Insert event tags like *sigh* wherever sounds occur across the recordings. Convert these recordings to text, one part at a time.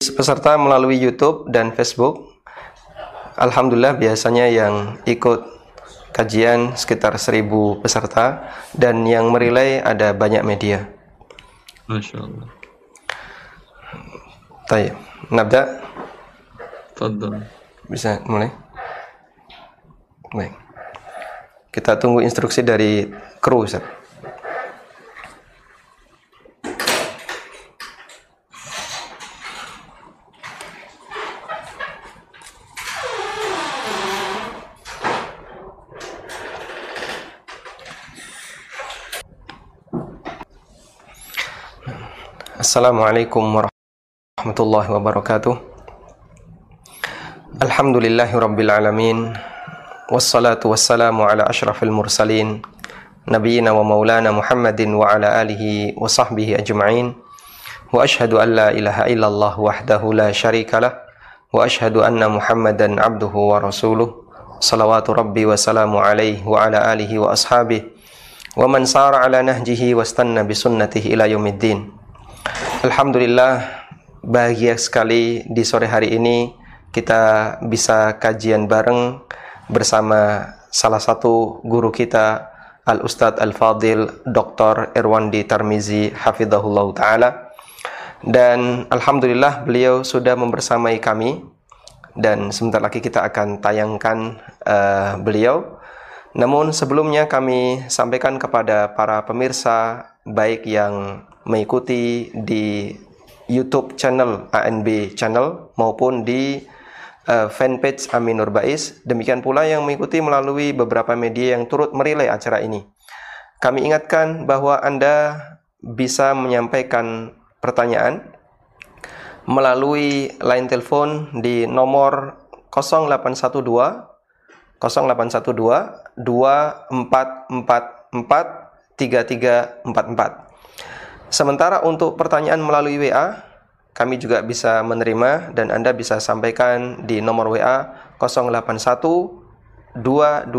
peserta melalui YouTube dan Facebook. Alhamdulillah biasanya yang ikut kajian sekitar 1000 peserta dan yang merilai ada banyak media. Masya Allah. Tayyip. Nabda. Fadal. Bisa mulai? Baik. Kita tunggu instruksi dari kru, Ustaz. Assalamualaikum warahmatullahi wabarakatuh Alhamdulillahi rabbil alamin Wassalatu wassalamu ala ashrafil mursalin Nabiina wa maulana Muhammadin wa ala alihi wa sahbihi ajma'in Wa ashhadu an la ilaha illallah wahdahu la sharika lah Wa ashhadu anna Muhammadan abduhu wa rasuluh Salawatu rabbi wa salamu alaihi wa ala alihi wa ashabihi man sara ala nahjihi wa stanna bisunnatihi ila yaumiddin Alhamdulillah bahagia sekali di sore hari ini kita bisa kajian bareng bersama salah satu guru kita Al Ustadz Al Fadil Dr. Erwandi Tarmizi Hafidahullah Ta'ala dan Alhamdulillah beliau sudah membersamai kami dan sebentar lagi kita akan tayangkan uh, beliau namun sebelumnya kami sampaikan kepada para pemirsa baik yang mengikuti di YouTube channel ANB channel maupun di uh, fanpage Aminur Bais. Demikian pula yang mengikuti melalui beberapa media yang turut merilai acara ini. Kami ingatkan bahwa Anda bisa menyampaikan pertanyaan melalui line telepon di nomor 0812 0812 2444 3344. Sementara untuk pertanyaan melalui WA, kami juga bisa menerima dan Anda bisa sampaikan di nomor WA 081 221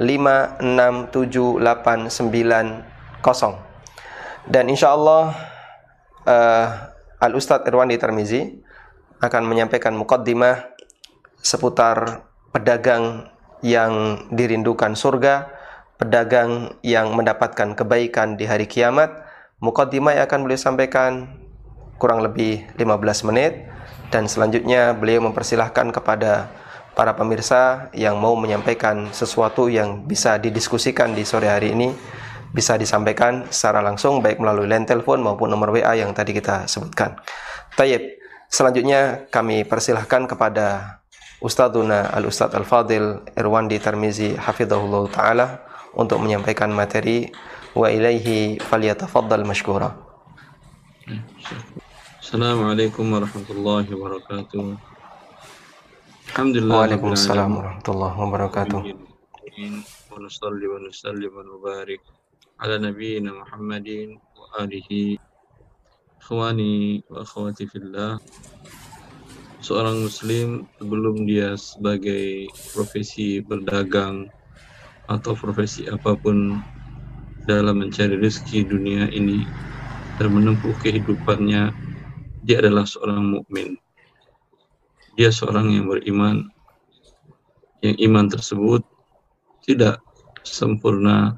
567890. Dan insya Allah uh, Al Ustadz Irwandi Tarmizi akan menyampaikan mukaddimah seputar pedagang yang dirindukan surga, pedagang yang mendapatkan kebaikan di hari kiamat, Mukaddimah yang akan beliau sampaikan kurang lebih 15 menit dan selanjutnya beliau mempersilahkan kepada para pemirsa yang mau menyampaikan sesuatu yang bisa didiskusikan di sore hari ini bisa disampaikan secara langsung baik melalui line telepon maupun nomor WA yang tadi kita sebutkan. Tayyib, selanjutnya kami persilahkan kepada Ustadzuna Al-Ustadz Al-Fadil Irwandi Tarmizi Hafidhahullah Ta'ala untuk menyampaikan materi wa ilaihi falyatafaddal mashkura. Assalamualaikum warahmatullahi wabarakatuh. Alhamdulillah. Waalaikumsalam warahmatullahi wabarakatuh. Wa nusalli wa nusallim wa nubarik ala nabiyyina Muhammadin wa alihi ikhwani wa akhwati fillah. Seorang muslim sebelum dia sebagai profesi berdagang atau profesi apa pun dalam mencari rezeki dunia ini dan menempuh kehidupannya dia adalah seorang mukmin. Dia seorang yang beriman. Yang iman tersebut tidak sempurna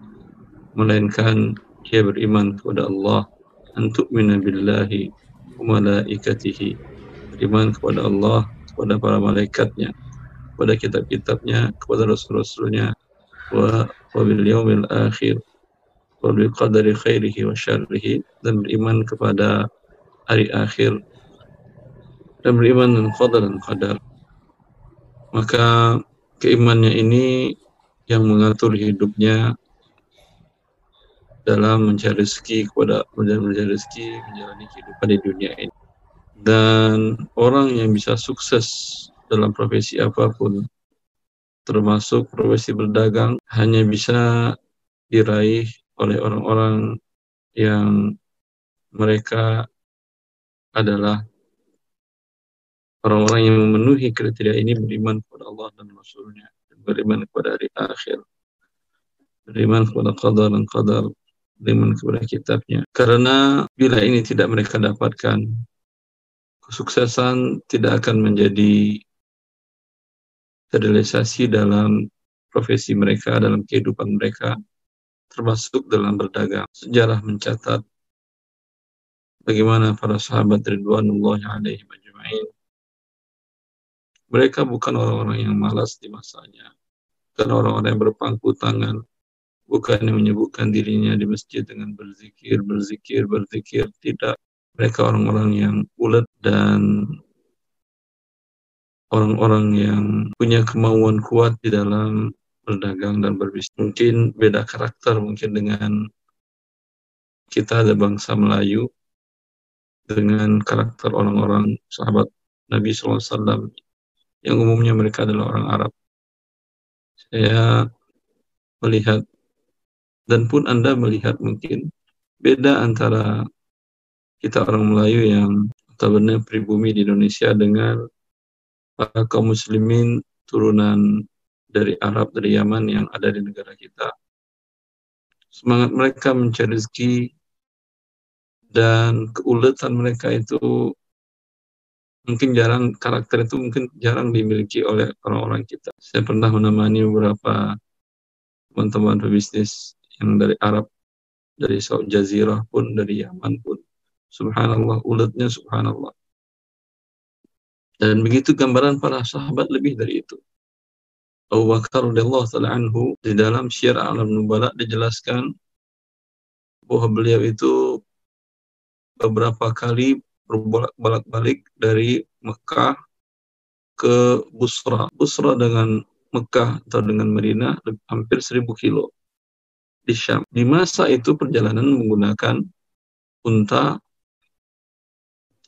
melainkan dia beriman kepada Allah. Untuk billahi wa malaikatihi. Beriman kepada Allah kepada para malaikatnya kepada kitab-kitabnya kepada rasul-rasulnya wa wabil yaumil akhir khairihi dan beriman kepada hari akhir. Dan beriman dengan qadar dan qadar. Maka keimannya ini yang mengatur hidupnya dalam mencari rezeki kepada mencari rezeki menjalani kehidupan di dunia ini. Dan orang yang bisa sukses dalam profesi apa pun termasuk profesi berdagang hanya bisa diraih oleh orang-orang yang mereka adalah orang-orang yang memenuhi kriteria ini beriman kepada Allah dan Rasulnya dan beriman kepada hari akhir. Beriman kepada qadar dan qadar beriman kepada kitabnya. Karena bila ini tidak mereka dapatkan kesuksesan tidak akan menjadi terrealisasi dalam profesi mereka, dalam kehidupan mereka, termasuk dalam berdagang. Sejarah mencatat bagaimana para sahabat Ridwanullah alaihi majma'in mereka bukan orang-orang yang malas di masanya, bukan orang-orang yang berpangku tangan, bukan yang menyebutkan dirinya di masjid dengan berzikir, berzikir, berzikir. Tidak. Mereka orang-orang yang ulet dan orang-orang yang punya kemauan kuat di dalam berdagang dan berbisnis. Mungkin beda karakter mungkin dengan kita ada bangsa Melayu dengan karakter orang-orang sahabat Nabi SAW yang umumnya mereka adalah orang Arab. Saya melihat dan pun Anda melihat mungkin beda antara kita orang Melayu yang notabene pribumi di Indonesia dengan para kaum muslimin turunan dari Arab, dari Yaman yang ada di negara kita. Semangat mereka mencari rezeki dan keuletan mereka itu mungkin jarang karakter itu mungkin jarang dimiliki oleh orang-orang kita. Saya pernah menemani beberapa teman-teman pebisnis yang dari Arab, dari Saudi Jazirah pun, dari Yaman pun. Subhanallah, uletnya subhanallah. Dan begitu gambaran para sahabat lebih dari itu. Abu Bakar radhiyallahu taala anhu di dalam Syiar Alam Nubala dijelaskan bahwa beliau itu beberapa kali berbolak-balik dari Mekah ke Busra. Busra dengan Mekah atau dengan Medina hampir seribu kilo di Syam. Di masa itu perjalanan menggunakan unta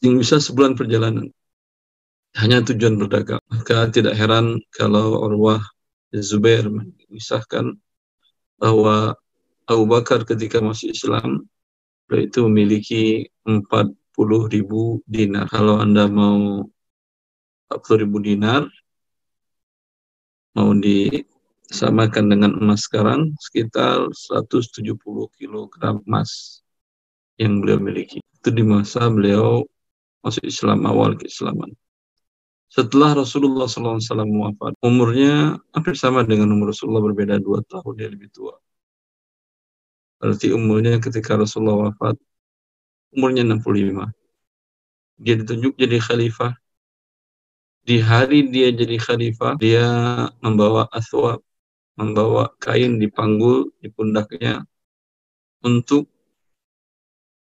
yang bisa sebulan perjalanan. Hanya tujuan berdagang. Maka tidak heran kalau Urwah Zubair mengisahkan bahwa Abu Bakar ketika masuk Islam itu memiliki empat puluh ribu dinar. Kalau Anda mau 40 ribu dinar, mau disamakan dengan emas sekarang, sekitar 170 kg emas yang beliau miliki. Itu di masa beliau masuk Islam awal keislaman. Setelah Rasulullah SAW wafat, umurnya hampir sama dengan umur Rasulullah berbeda dua tahun, dia lebih tua. Berarti umurnya ketika Rasulullah wafat, umurnya 65. Dia ditunjuk jadi khalifah. Di hari dia jadi khalifah, dia membawa aswab, membawa kain dipanggul di pundaknya untuk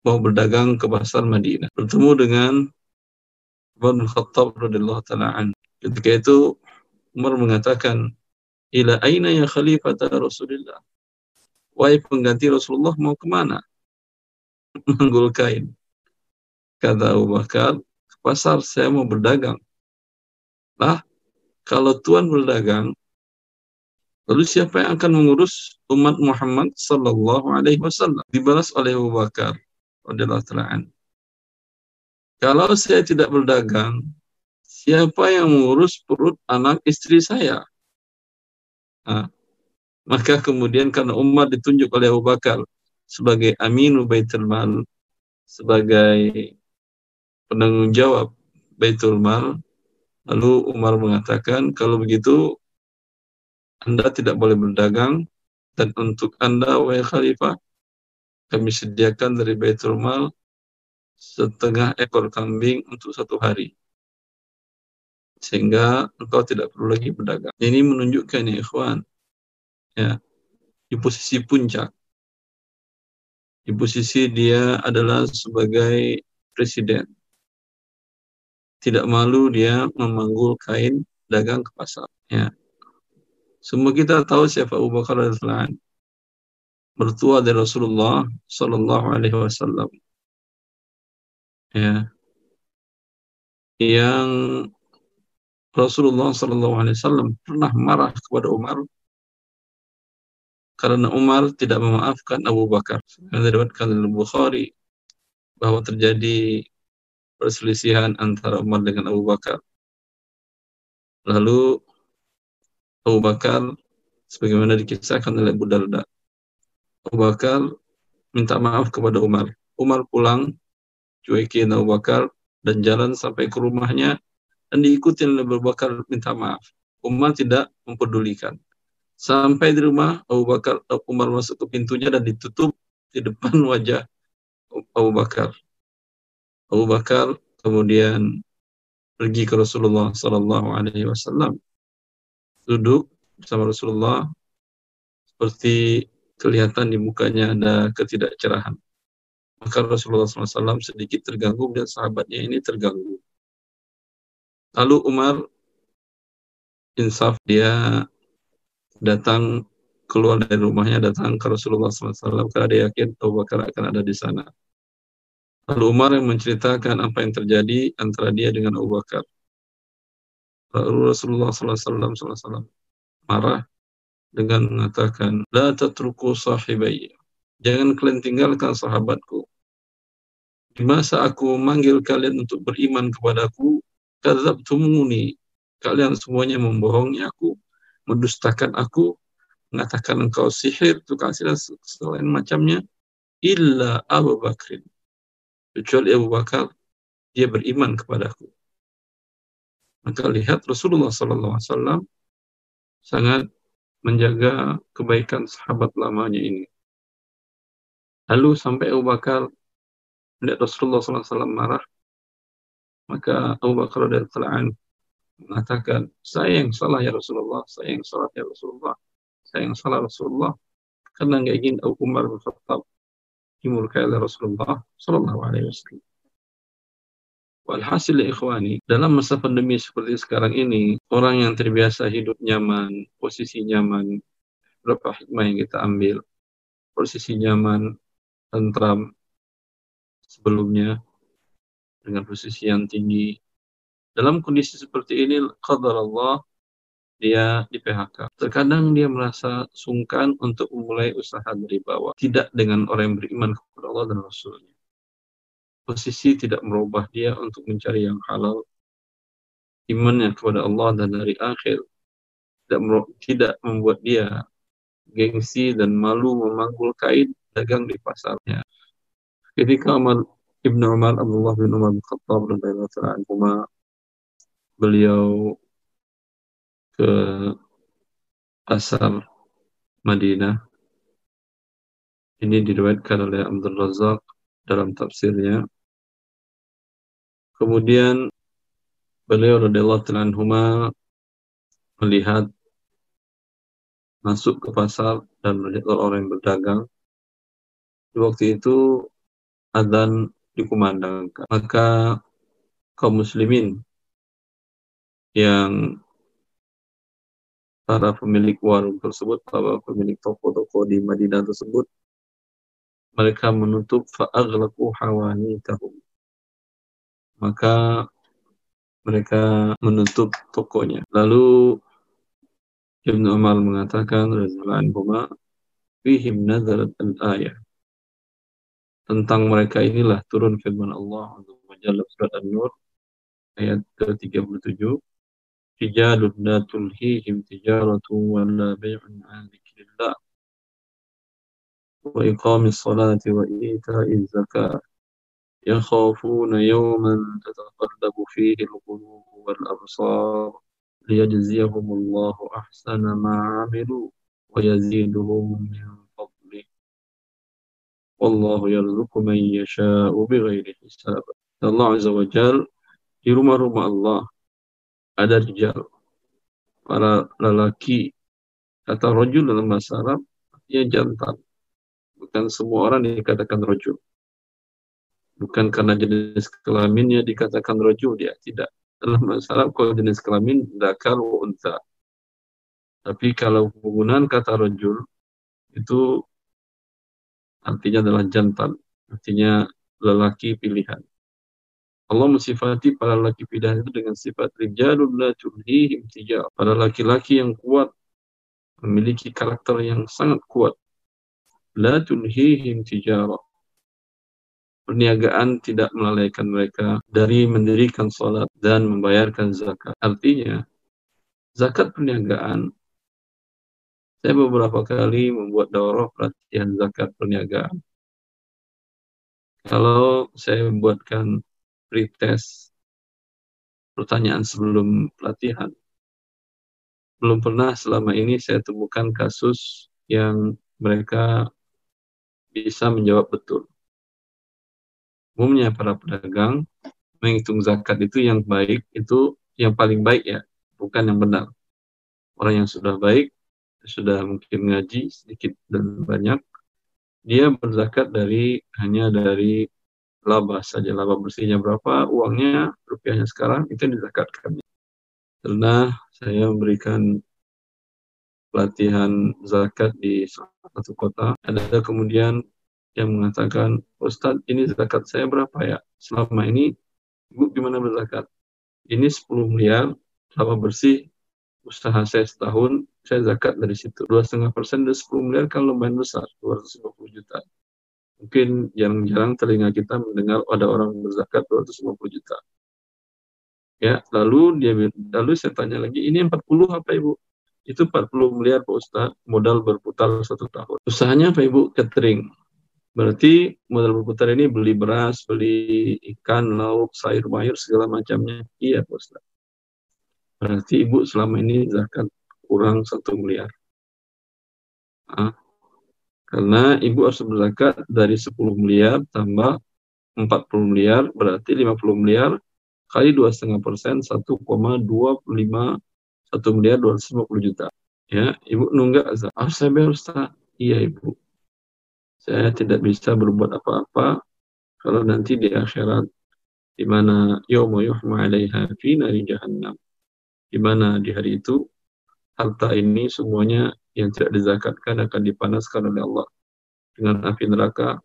mau berdagang ke pasar Madinah. Bertemu dengan Umar bin Khattab radhiyallahu taala Ketika itu Umar mengatakan, "Ila aina ya khalifah Rasulullah?" Wahai pengganti Rasulullah mau ke mana? *laughs* menggul kain. Kata Abu Bakar, ke pasar saya mau berdagang. Lah, kalau Tuhan berdagang, lalu siapa yang akan mengurus umat Muhammad Sallallahu Alaihi Wasallam? Dibalas oleh Abu Bakar. Kalau saya tidak berdagang, siapa yang mengurus perut anak istri saya? Nah, maka kemudian karena umat ditunjuk oleh Abu Bakar sebagai Aminu Baitul Mal, sebagai penanggung jawab Baitul Mal, lalu Umar mengatakan, kalau begitu Anda tidak boleh berdagang, dan untuk Anda, wahai Khalifah, kami sediakan dari Baitul Mal setengah ekor kambing untuk satu hari. Sehingga engkau tidak perlu lagi berdagang. Ini menunjukkan ya ikhwan, ya, di posisi puncak di posisi dia adalah sebagai presiden. Tidak malu dia memanggul kain dagang ke pasar. Ya. Semua kita tahu siapa Abu Bakar radhiyallahu mertua dari Rasulullah Sallallahu Alaihi Wasallam. Ya. Yang Rasulullah Sallallahu Alaihi Wasallam pernah marah kepada Umar karena Umar tidak memaafkan Abu Bakar. Yang diriwayatkan oleh Bukhari bahwa terjadi perselisihan antara Umar dengan Abu Bakar. Lalu Abu Bakar sebagaimana dikisahkan oleh Abu Darda. Abu Bakar minta maaf kepada Umar. Umar pulang cuekin Abu Bakar dan jalan sampai ke rumahnya dan diikuti oleh Abu Bakar minta maaf. Umar tidak mempedulikan. Sampai di rumah Abu Bakar Umar masuk ke pintunya dan ditutup di depan *laughs* wajah Abu Bakar. Abu Bakar kemudian pergi ke Rasulullah Sallallahu Alaihi Wasallam, duduk bersama Rasulullah seperti kelihatan di mukanya ada ketidakcerahan. Maka Rasulullah SAW sedikit terganggu dan sahabatnya ini terganggu. Lalu Umar insaf dia datang keluar dari rumahnya datang ke Rasulullah SAW karena dia yakin Abu Bakar akan ada di sana. Lalu Umar yang menceritakan apa yang terjadi antara dia dengan Abu Bakar. Lalu Rasulullah SAW marah dengan mengatakan, La tatruku sahibayya. Jangan kalian tinggalkan sahabatku. Di masa aku memanggil kalian untuk beriman kepadaku, tumuni. Kalian semuanya membohongi aku, mendustakan aku, mengatakan engkau sihir, tukang sihir, selain macamnya, illa Abu Bakrin. Kecuali Abu Bakar, dia beriman kepadaku. Maka lihat Rasulullah SAW sangat menjaga kebaikan sahabat lamanya ini. Lalu sampai Abu Bakar melihat Rasulullah SAW marah, maka Abu Bakar radhiyallahu mengatakan, saya yang salah ya Rasulullah, saya yang salah ya Rasulullah, saya yang salah Rasulullah, karena nggak ingin Abu Umar bin Khattab dimurkai oleh Rasulullah Sallallahu Alaihi Wasallam. Walhasil ikhwani, dalam masa pandemi seperti sekarang ini, orang yang terbiasa hidup nyaman, posisi nyaman, berapa hikmah yang kita ambil, posisi nyaman, tentram sebelumnya, dengan posisi yang tinggi. Dalam kondisi seperti ini, qadar Allah, dia di PHK. Terkadang dia merasa sungkan untuk memulai usaha dari bawah. Tidak dengan orang yang beriman kepada Allah dan Rasulnya posisi tidak merubah dia untuk mencari yang halal imannya kepada Allah dan dari akhir tidak tidak membuat dia gengsi dan malu memanggul kain dagang di pasarnya ketika Umar Ibn Umar Abdullah bin Umar bin Khattab beliau ke pasar Madinah ini diriwayatkan oleh Abdul Razak dalam tafsirnya Kemudian beliau radhiyallahu anhu melihat masuk ke pasar dan melihat orang yang berdagang. Di waktu itu adzan dikumandangkan. Maka kaum muslimin yang para pemilik warung tersebut, para pemilik toko-toko di Madinah tersebut, mereka menutup fa'aghlaqu hawanitahum maka mereka menutup tokonya. Lalu Ibnu Umar mengatakan radhiyallahu anhu fihim nazarat al-ayah tentang mereka inilah turun firman Allah untuk menjalab surat An-Nur ayat ke-37 Rijalun la tulhihim tijaratu wa la bay'un an dzikrillah wa iqamis salati wa ita'iz zakah يخافون يوما تتقلب فيه القلوب والأبصار ليجزيهم الله أحسن ما عملوا ويزيدهم من فضله Wallahu yarzuqu. Allah Azza wa Jal di rumah-rumah Allah ada rijal para lelaki kata rojul dalam bahasa Arab artinya jantan. Bukan semua orang dikatakan rojul. Bukan karena jenis kelaminnya dikatakan rojul dia tidak. Dalam bahasa Arab kalau jenis kelamin dakar wa unta tapi kalau penggunaan kata rojul itu artinya adalah jantan artinya lelaki pilihan. Allah mensifati para lelaki pilihan itu dengan sifat rijalul la tulhihim tijar para laki-laki yang kuat memiliki karakter yang sangat kuat. La tulhihim tijarah perniagaan tidak melalaikan mereka dari mendirikan sholat dan membayarkan zakat. Artinya, zakat perniagaan, saya beberapa kali membuat daurah pelatihan zakat perniagaan. Kalau saya membuatkan pretest pertanyaan sebelum pelatihan. Belum pernah selama ini saya temukan kasus yang mereka bisa menjawab betul. Umumnya para pedagang menghitung zakat itu yang baik, itu yang paling baik ya, bukan yang benar. Orang yang sudah baik, sudah mungkin ngaji sedikit dan banyak, dia berzakat dari hanya dari laba saja, laba bersihnya berapa, uangnya, rupiahnya sekarang, itu dizakatkan. Karena saya memberikan pelatihan zakat di satu kota, ada kemudian yang mengatakan, Ustadz ini zakat saya berapa ya? Selama ini, Ibu gimana berzakat? Ini 10 miliar, laba bersih, usaha saya setahun, saya zakat dari situ. Dua setengah persen dari 10 miliar kan lumayan besar, 250 juta. Mungkin jarang-jarang telinga kita mendengar ada orang berzakat 250 juta. Ya, lalu dia lalu saya tanya lagi, ini 40 apa Ibu? Itu 40 miliar Pak Ustaz, modal berputar satu tahun. Usahanya apa Ibu? Catering. Berarti modal berputar ini beli beras, beli ikan, lauk, sayur mayur, segala macamnya. Iya Pak Ustaz. Berarti Ibu selama ini zakat kurang satu miliar. Ah, karena ibu harus berzakat dari 10 miliar tambah 40 miliar berarti 50 miliar kali dua setengah persen 1,25 1 miliar 250 juta. Ya, ibu nunggak ah, saya Ustaz. Iya ibu. Saya tidak bisa berbuat apa-apa kalau nanti di akhirat di mana yaumu yuhma 'alaiha fi nari jahannam. Di mana di hari itu harta ini semuanya yang tidak dizakatkan akan dipanaskan oleh Allah dengan api neraka.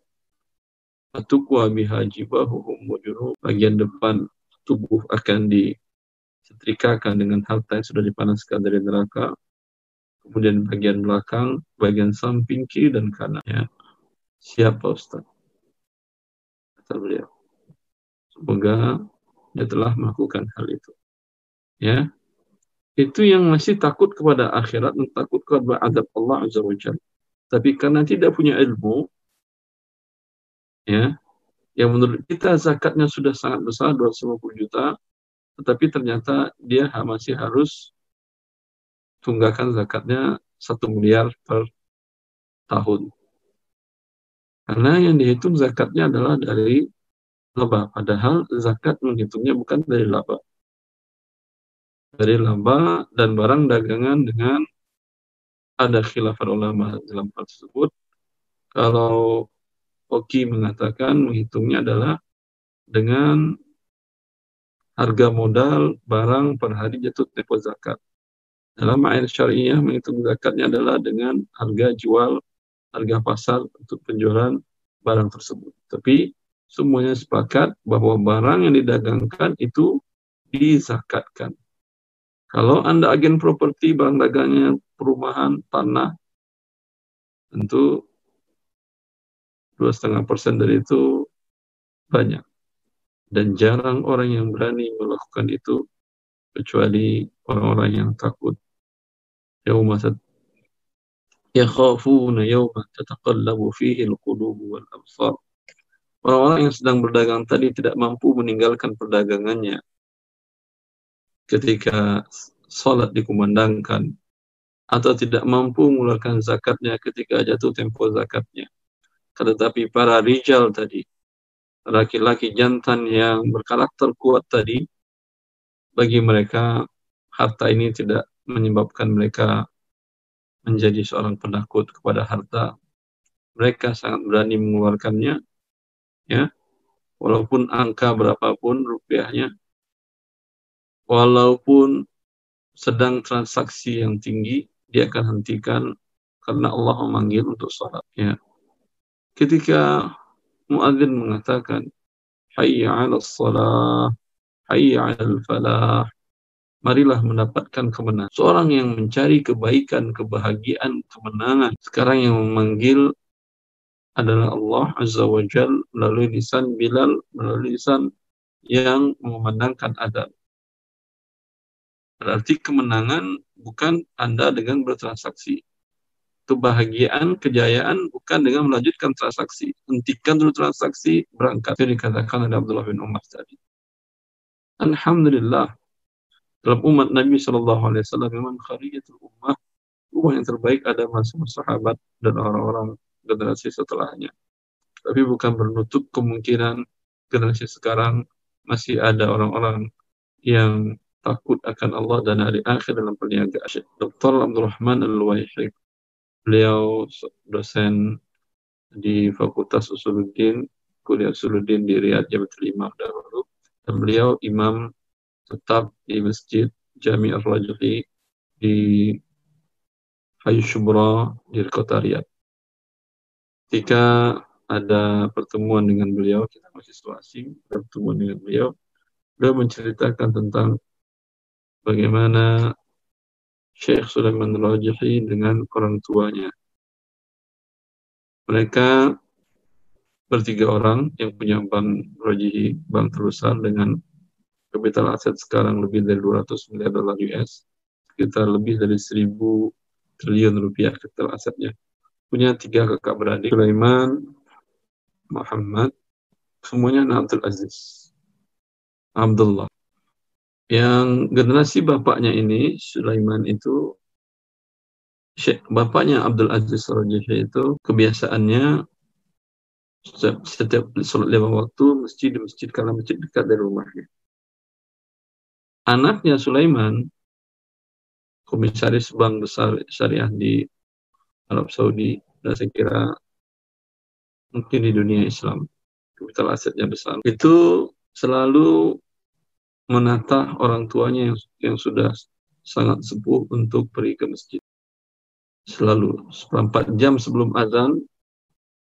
Atukwa biha jibahuhum wujuhu bagian depan tubuh akan disetrikakan dengan harta yang sudah dipanaskan dari neraka. Kemudian bagian belakang bagian samping kiri dan kanan ya. Siapa Ustaz? Kata beliau. Semoga dia telah melakukan hal itu ya itu yang masih takut kepada akhirat dan takut kepada adab Allah Azza wa. Tapi karena tidak punya ilmu, ya, yang menurut kita zakatnya sudah sangat besar, 250 juta, tetapi ternyata dia masih harus tunggakan zakatnya satu miliar per tahun. Karena yang dihitung zakatnya adalah dari laba, padahal zakat menghitungnya bukan dari laba dari laba dan barang dagangan dengan ada khilafat ulama dalam hal tersebut. Kalau Oki mengatakan menghitungnya adalah dengan harga modal barang per hari jatuh tempo zakat. Dalam ayat syariah menghitung zakatnya adalah dengan harga jual, harga pasar untuk penjualan barang tersebut. Tapi semuanya sepakat bahwa barang yang didagangkan itu dizakatkan. Kalau Anda agen properti, barang dagangnya perumahan, tanah, tentu dua setengah persen dari itu banyak. Dan jarang orang yang berani melakukan itu, kecuali orang-orang yang takut. Orang-orang yang sedang berdagang tadi tidak mampu meninggalkan perdagangannya ketika sholat dikumandangkan atau tidak mampu mengeluarkan zakatnya ketika jatuh tempo zakatnya. Tetapi para rijal tadi, laki-laki jantan yang berkarakter kuat tadi, bagi mereka harta ini tidak menyebabkan mereka menjadi seorang penakut kepada harta. Mereka sangat berani mengeluarkannya, ya, walaupun angka berapapun rupiahnya, walaupun sedang transaksi yang tinggi, dia akan hentikan karena Allah memanggil untuk sholat. Ya. Ketika muadzin mengatakan, Hayya ala salah, Hayya ala falah, marilah mendapatkan kemenangan. Seorang yang mencari kebaikan, kebahagiaan, kemenangan. Sekarang yang memanggil adalah Allah Azza wa Jal melalui lisan Bilal, melalui lisan yang memandangkan adab. Berarti kemenangan bukan Anda dengan bertransaksi. Kebahagiaan, kejayaan bukan dengan melanjutkan transaksi. Hentikan dulu transaksi, berangkat. Itu dikatakan oleh Abdullah bin Umar tadi. Alhamdulillah dalam umat Nabi Shallallahu Alaihi Wasallam memang kharijatul ummah ummah yang terbaik ada masuk sahabat dan orang-orang generasi setelahnya. Tapi bukan menutup kemungkinan generasi sekarang masih ada orang-orang yang takut akan Allah dan hari akhir dalam perniagaan. Dr. Abdul Rahman Al-Waihiq, beliau dosen di Fakultas Usuluddin, kuliah Usuluddin di Riyadh Jamatul Imam dahulu. Dan beliau imam tetap di Masjid Jami Ar-Rajhi di Hayu Shubra di kota Riyadh. Ketika ada pertemuan dengan beliau, kita masih asing, pertemuan dengan beliau, beliau menceritakan tentang bagaimana Syekh Sulaiman Rajhi dengan orang tuanya. Mereka bertiga orang yang punya bank Rajhi, bank terbesar dengan Capital aset sekarang lebih dari 200 miliar dolar US, sekitar lebih dari 1000 triliun rupiah capital asetnya. Punya tiga kakak beradik, Sulaiman, Muhammad, semuanya Abdul Aziz. Abdullah. Yang generasi bapaknya ini, Sulaiman itu, bapaknya Abdul Aziz Rajahi itu kebiasaannya setiap, setiap sholat lima waktu masjid di masjid karena masjid dekat dari rumahnya. Anaknya Sulaiman, komisaris bank besar syariah di Arab Saudi, dan saya kira mungkin di dunia Islam, kapital asetnya besar, itu selalu menata orang tuanya yang, yang sudah sangat sepuh untuk pergi ke masjid. Selalu seperempat jam sebelum azan,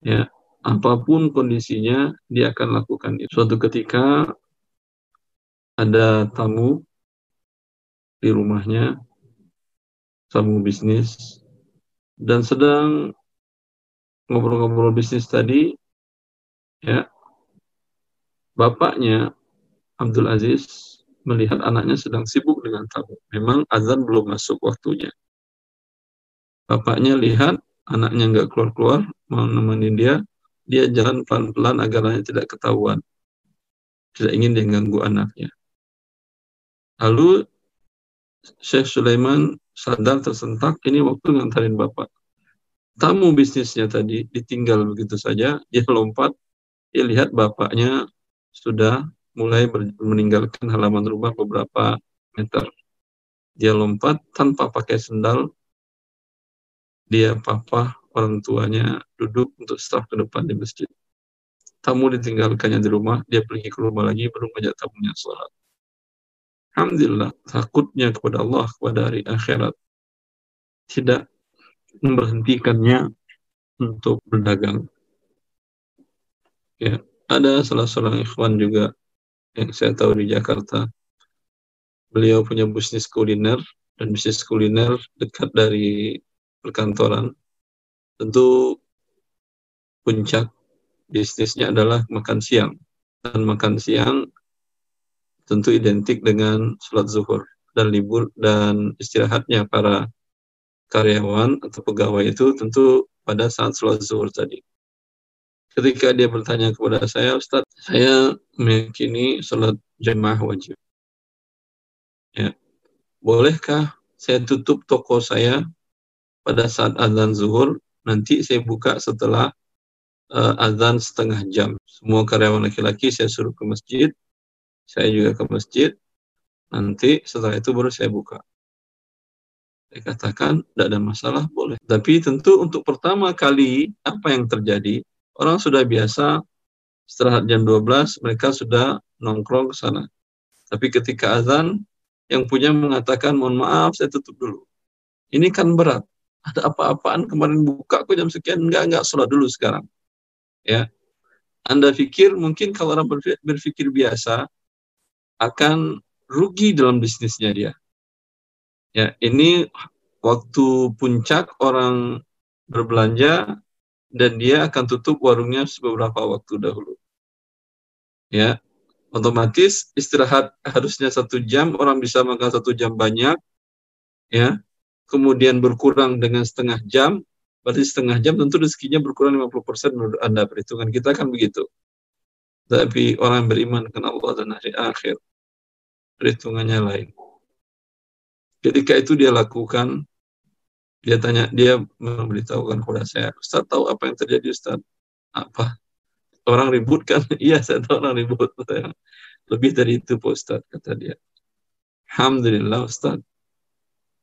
ya apa pun kondisinya dia akan lakukan itu. Suatu ketika ada tamu di rumahnya, tamu bisnis, dan sedang ngobrol-ngobrol bisnis tadi, ya, bapaknya Abdul Aziz melihat anaknya sedang sibuk dengan tamu. Memang azan belum masuk waktunya. Bapaknya lihat anaknya nggak keluar-keluar, mau nemenin dia, dia jalan pelan-pelan agar anaknya tidak ketahuan. Tidak ingin dia ganggu anaknya. Lalu Syekh Sulaiman sadar tersentak, ini waktu ngantarin bapak. Tamu bisnisnya tadi ditinggal begitu saja, dia lompat, dia lihat bapaknya sudah mulai meninggalkan halaman rumah beberapa meter. Dia lompat tanpa pakai sendal, dia papa orang tuanya duduk untuk staf ke depan di masjid. Tamu ditinggalkannya di rumah, dia pergi ke rumah lagi, baru ngajak tamunya sholat. Alhamdulillah, takutnya kepada Allah, kepada hari akhirat, tidak memberhentikannya untuk berdagang. Ya, ada salah seorang ikhwan juga yang saya tahu di Jakarta. Beliau punya bisnis kuliner dan bisnis kuliner dekat dari perkantoran. Tentu puncak bisnisnya adalah makan siang. Dan makan siang tentu identik dengan sholat zuhur dan libur dan istirahatnya para karyawan atau pegawai itu tentu pada saat sholat zuhur tadi. Ketika dia bertanya kepada saya, Ustaz, saya meyakini sholat jemaah wajib. Ya. Bolehkah saya tutup toko saya pada saat azan zuhur, nanti saya buka setelah uh, azan setengah jam. Semua karyawan laki-laki saya suruh ke masjid, saya juga ke masjid, nanti setelah itu baru saya buka. Saya katakan, tidak ada masalah, boleh. Tapi tentu untuk pertama kali, apa yang terjadi, orang sudah biasa, setelah jam 12, mereka sudah nongkrong ke sana. Tapi ketika azan, yang punya mengatakan, mohon maaf, saya tutup dulu. Ini kan berat. Ada apa-apaan kemarin buka kok jam sekian, enggak, enggak, sholat dulu sekarang. Ya, anda pikir mungkin kalau orang berpikir biasa, akan rugi dalam bisnisnya dia. Ya, ini waktu puncak orang berbelanja dan dia akan tutup warungnya beberapa waktu dahulu. Ya, otomatis istirahat harusnya satu jam, orang bisa makan satu jam banyak, ya, kemudian berkurang dengan setengah jam, berarti setengah jam tentu rezekinya berkurang 50% menurut Anda, perhitungan kita kan begitu. Tapi orang yang beriman dengan Allah dan hari akhir, perhitungannya lain. Ketika itu dia lakukan, dia tanya, dia memberitahukan kepada saya, Ustaz tahu apa yang terjadi Ustaz? Apa? Orang ribut kan? *laughs* iya, saya tahu orang ribut. *laughs* Lebih dari itu Pak Ustaz, kata dia. Alhamdulillah Ustaz.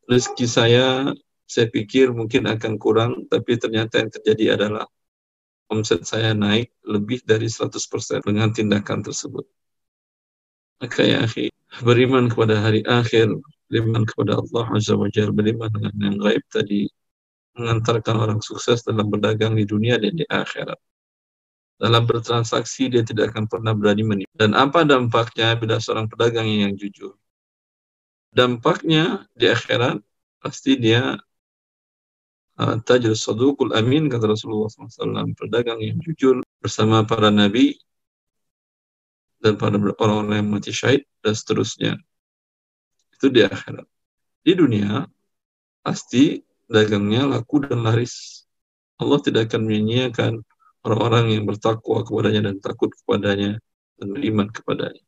Rezeki saya, saya pikir mungkin akan kurang, tapi ternyata yang terjadi adalah omset saya naik lebih dari 100% dengan tindakan tersebut. Maka ya akhi, beriman kepada hari akhir, beriman kepada Allah Azza wa Jalla, beriman dengan yang gaib tadi, mengantarkan orang sukses dalam berdagang di dunia dan di akhirat. Dalam bertransaksi dia tidak akan pernah berani menipu. Dan apa dampaknya bila seorang pedagang yang jujur? Dampaknya di akhirat pasti dia uh, tajir sadukul amin kata Rasulullah SAW pedagang yang jujur bersama para nabi dan pada orang-orang yang mati syahid dan seterusnya. Itu di akhirat. Di dunia, pasti dagangnya laku dan laris. Allah tidak akan menyanyiakan orang-orang yang bertakwa kepadanya dan takut kepadanya dan beriman kepadanya.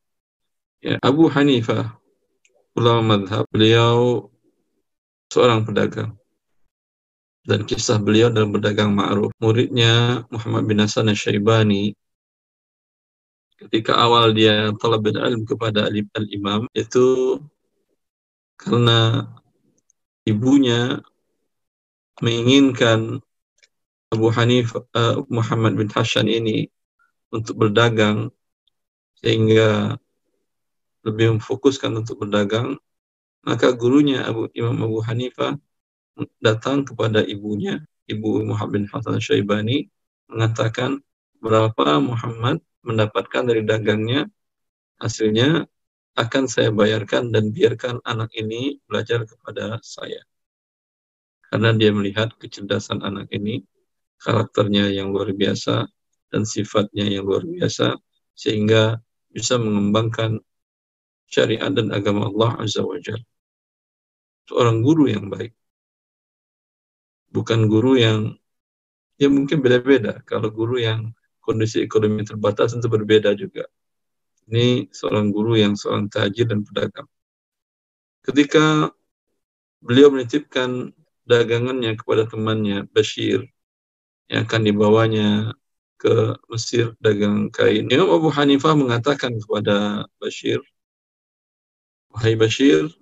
Ya, Abu Hanifah, ulama madhab, beliau seorang pedagang. Dan kisah beliau dalam berdagang ma'ruf. Muridnya Muhammad bin Hasan al-Syaibani ketika awal dia talab ilm kepada al-imam itu karena ibunya menginginkan Abu Hanif uh, Muhammad bin Hashan ini untuk berdagang sehingga lebih memfokuskan untuk berdagang maka gurunya Abu Imam Abu Hanifah datang kepada ibunya Ibu Muhammad bin Hasan Syaibani mengatakan berapa Muhammad mendapatkan dari dagangnya, hasilnya akan saya bayarkan dan biarkan anak ini belajar kepada saya. Karena dia melihat kecerdasan anak ini, karakternya yang luar biasa, dan sifatnya yang luar biasa, sehingga bisa mengembangkan syariat dan agama Allah Azza wa Jal. Seorang guru yang baik. Bukan guru yang, ya mungkin beda-beda. Kalau guru yang kondisi ekonomi terbatas tentu berbeda juga. Ini seorang guru yang seorang tajir dan pedagang. Ketika beliau menitipkan dagangannya kepada temannya Bashir yang akan dibawanya ke Mesir dagang kain. Imam Abu Hanifah mengatakan kepada Bashir, Wahai Bashir,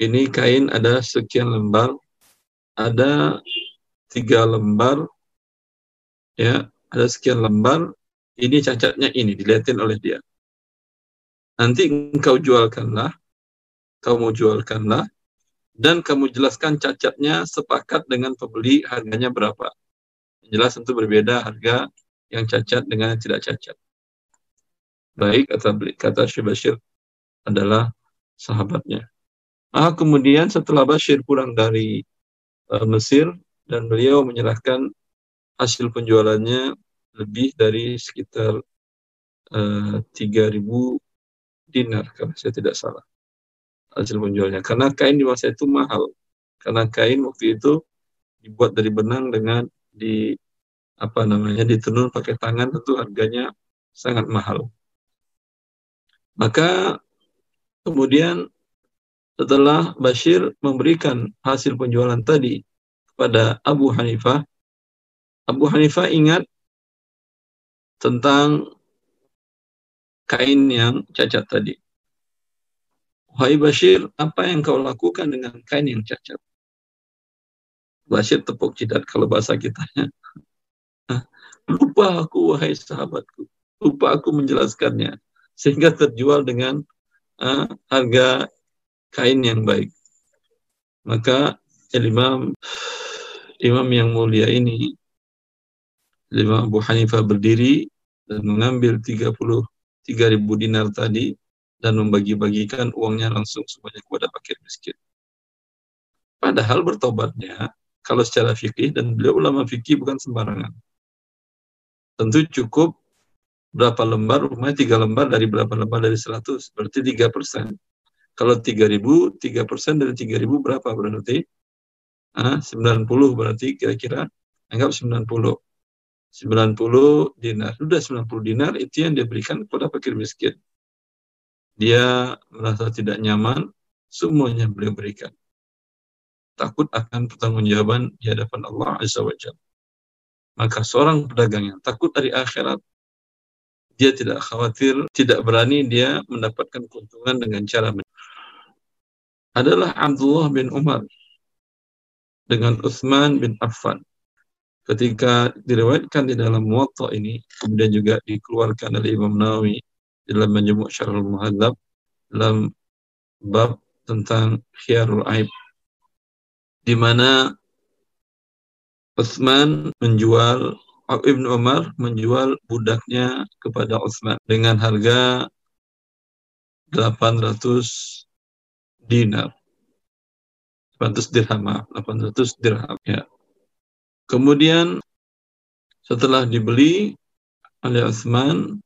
ini kain ada sekian lembar, ada tiga lembar, ya ada sekian lembar, ini cacatnya ini, dilihatin oleh dia. Nanti engkau jualkanlah, kau mau jualkanlah, dan kamu jelaskan cacatnya sepakat dengan pembeli harganya berapa. Jelas tentu berbeda harga yang cacat dengan yang tidak cacat. Baik, kata kata Syibashir adalah sahabatnya. Ah, kemudian setelah Bashir pulang dari uh, Mesir dan beliau menyerahkan hasil penjualannya lebih dari sekitar uh, eh, 3.000 dinar kalau saya tidak salah. Hasil penjualnya karena kain di masa itu mahal. Karena kain waktu itu dibuat dari benang dengan di apa namanya ditenun pakai tangan tentu harganya sangat mahal. Maka kemudian setelah Bashir memberikan hasil penjualan tadi kepada Abu Hanifah Abu Hanifah ingat tentang kain yang cacat tadi. Wahai Bashir, apa yang kau lakukan dengan kain yang cacat? Bashir tepuk jidat kalau bahasa kitanya. Lupa aku, wahai sahabatku. Lupa aku menjelaskannya. Sehingga terjual dengan uh, harga kain yang baik. Maka imam imam yang mulia ini Imam Abu Hanifah berdiri dan mengambil 30 3000 dinar tadi dan membagi-bagikan uangnya langsung semuanya kepada fakir miskin. Padahal bertobatnya kalau secara fikih dan beliau ulama fikih bukan sembarangan. Tentu cukup berapa lembar, rumahnya tiga lembar dari berapa lembar dari 100, berarti tiga persen. Kalau 3000, 3 persen dari 3000 berapa berarti? Ah, 90 berarti kira-kira anggap 90. 90 dinar. Sudah 90 dinar itu yang diberikan kepada fakir miskin. dia merasa tidak nyaman, semuanya beliau berikan. Takut akan pertanggungjawaban di hadapan Allah Azza wa Jalla. Maka seorang pedagang yang takut dari akhirat, dia tidak khawatir, tidak berani dia mendapatkan keuntungan dengan cara adalah Abdullah bin Umar dengan Uthman bin Affan. Ketika diriwayatkan di dalam Muwatta ini, kemudian juga dikeluarkan oleh Imam Nawawi dalam Majmu' Syarhul Muhadzab dalam bab tentang khiyarul aib di mana Utsman menjual Ibnu Umar menjual budaknya kepada Utsman dengan harga 800 dinar. 800 dirham 800 dirham ya kemudian setelah dibeli oleh Utsman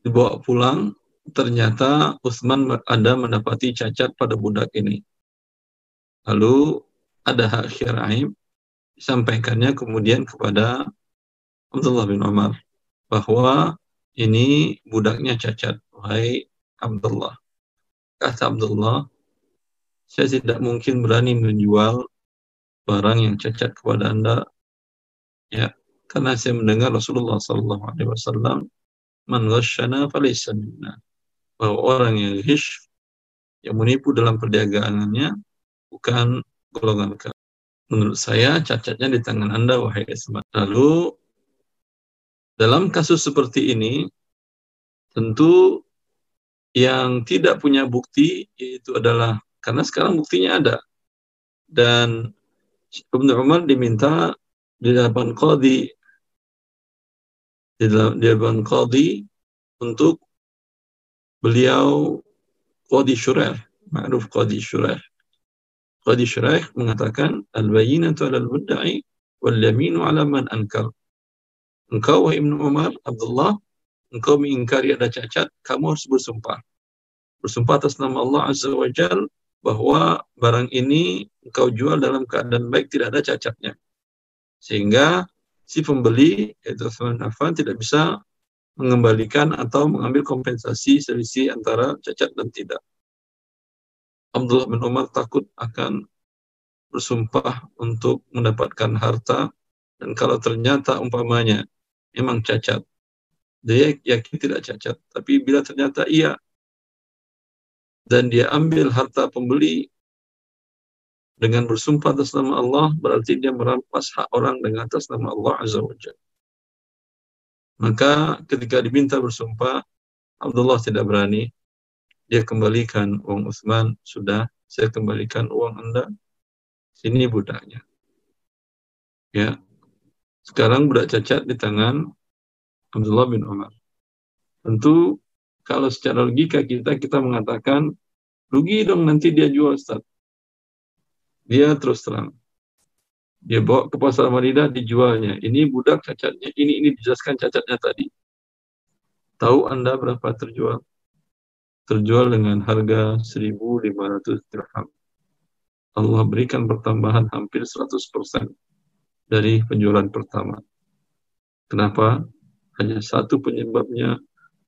dibawa pulang ternyata Utsman ada mendapati cacat pada budak ini lalu ada hak syar'i disampaikannya kemudian kepada Abdullah bin Umar bahwa ini budaknya cacat. Wahai Abdullah. Kata Abdullah, saya tidak mungkin berani menjual barang yang cacat kepada Anda. Ya, karena saya mendengar Rasulullah sallallahu alaihi wasallam man ghashana. Bahwa orang yang ghish yang menipu dalam perdagangannya bukan golongan kami. Menurut saya cacatnya di tangan Anda wahai Ismat. Lalu dalam kasus seperti ini tentu yang tidak punya bukti itu adalah karena sekarang buktinya ada dan Ibnu Umar diminta di hadapan qadi di hadapan qadi untuk beliau qadi syurah ma'ruf qadi syurah Qadi Syuraih mengatakan al-bayyinatu 'ala al-mudda'i wal yaminu 'ala man ankar. Engkau wahai Ibnu Umar, Abdullah, engkau mengingkari ada cacat, kamu harus bersumpah. Bersumpah atas nama Allah Azza wa Jal bahwa barang ini engkau jual dalam keadaan baik tidak ada cacatnya. Sehingga si pembeli yaitu Affan tidak bisa mengembalikan atau mengambil kompensasi selisih antara cacat dan tidak. Abdullah bin Umar takut akan bersumpah untuk mendapatkan harta dan kalau ternyata umpamanya memang cacat dia yakin tidak cacat tapi bila ternyata iya dan dia ambil harta pembeli dengan bersumpah atas nama Allah berarti dia merampas hak orang dengan atas nama Allah Azza wa Maka ketika diminta bersumpah Abdullah tidak berani dia kembalikan uang Utsman, sudah saya kembalikan uang Anda, sini budaknya. Ya. Sekarang budak cacat di tangan Abdullah bin Umar. Tentu kalau secara logika kita kita mengatakan rugi dong nanti dia jual Ustaz. Dia terus terang. Dia bawa ke pasar Madinah dijualnya. Ini budak cacatnya, ini ini dijelaskan cacatnya tadi. Tahu Anda berapa terjual? terjual dengan harga 1.500 dirham. Allah berikan pertambahan hampir 100% dari penjualan pertama. Kenapa? Hanya satu penyebabnya,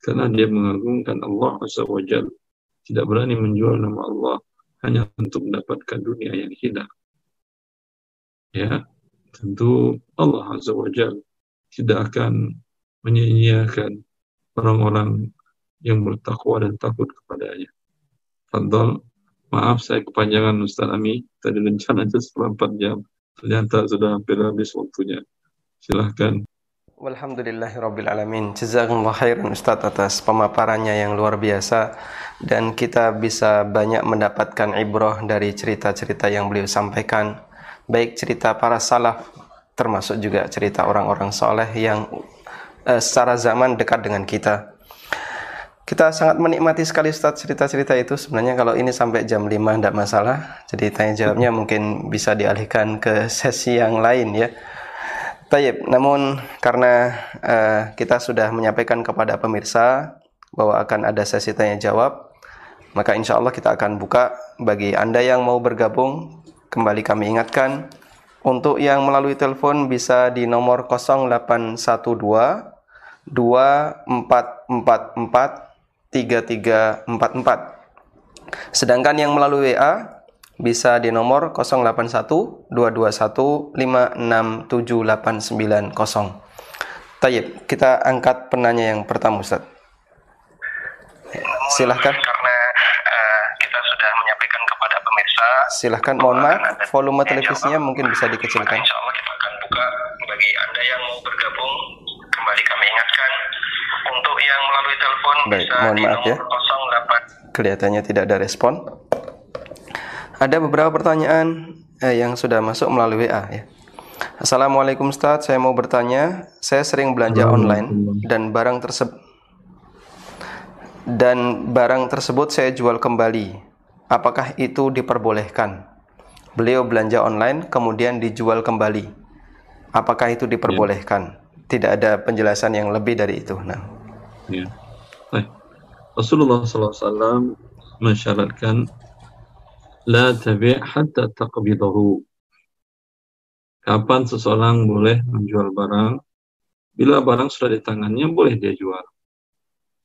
karena dia mengagungkan Allah Azza wa Jal. Tidak berani menjual nama Allah hanya untuk mendapatkan dunia yang hina. Ya, tentu Allah Azza wa Jal tidak akan menyia-nyiakan orang-orang yang bertakwa dan takut kepadanya. Fadol, maaf saya kepanjangan Ustaz Ami, tadi rencana setelah 4 jam, ternyata sudah hampir habis waktunya. Silahkan. Walhamdulillahirrabbilalamin Jazakumullah khairan Ustaz atas pemaparannya yang luar biasa. Dan kita bisa banyak mendapatkan ibrah dari cerita-cerita yang beliau sampaikan. Baik cerita para salaf Termasuk juga cerita orang-orang soleh yang uh, secara zaman dekat dengan kita. Kita sangat menikmati sekali Ustaz cerita-cerita itu. Sebenarnya kalau ini sampai jam 5 tidak masalah. Jadi tanya jawabnya mungkin bisa dialihkan ke sesi yang lain ya Tayyip, namun karena uh, kita sudah menyampaikan kepada pemirsa bahwa akan ada sesi tanya jawab maka insya Allah kita akan buka. Bagi Anda yang mau bergabung kembali kami ingatkan untuk yang melalui telepon bisa di nomor 0812 2444 Sedangkan yang melalui WA bisa di nomor 081 221 567890. Tayyip, kita angkat penanya yang pertama Ustaz. Silahkan. Karena uh, kita sudah menyampaikan kepada pemirsa. Silahkan, mohon maaf, volume televisinya mungkin bisa dikecilkan. Insya Allah kita akan buka bagi Anda yang mau bergabung. Kembali kami ingatkan, untuk yang melalui telepon Baik, bisa mohon di maaf ya. nomor 08 Kelihatannya tidak ada respon. Ada beberapa pertanyaan eh, yang sudah masuk melalui WA ya. Assalamualaikum Ustaz, saya mau bertanya, saya sering belanja online dan barang tersebut dan barang tersebut saya jual kembali. Apakah itu diperbolehkan? Beliau belanja online kemudian dijual kembali. Apakah itu diperbolehkan? Tidak ada penjelasan yang lebih dari itu. Nah, Ya. Baik. Rasulullah SAW mensyaratkan la tabi' hatta taqbidahu. Kapan seseorang boleh menjual barang? Bila barang sudah di tangannya boleh dia jual.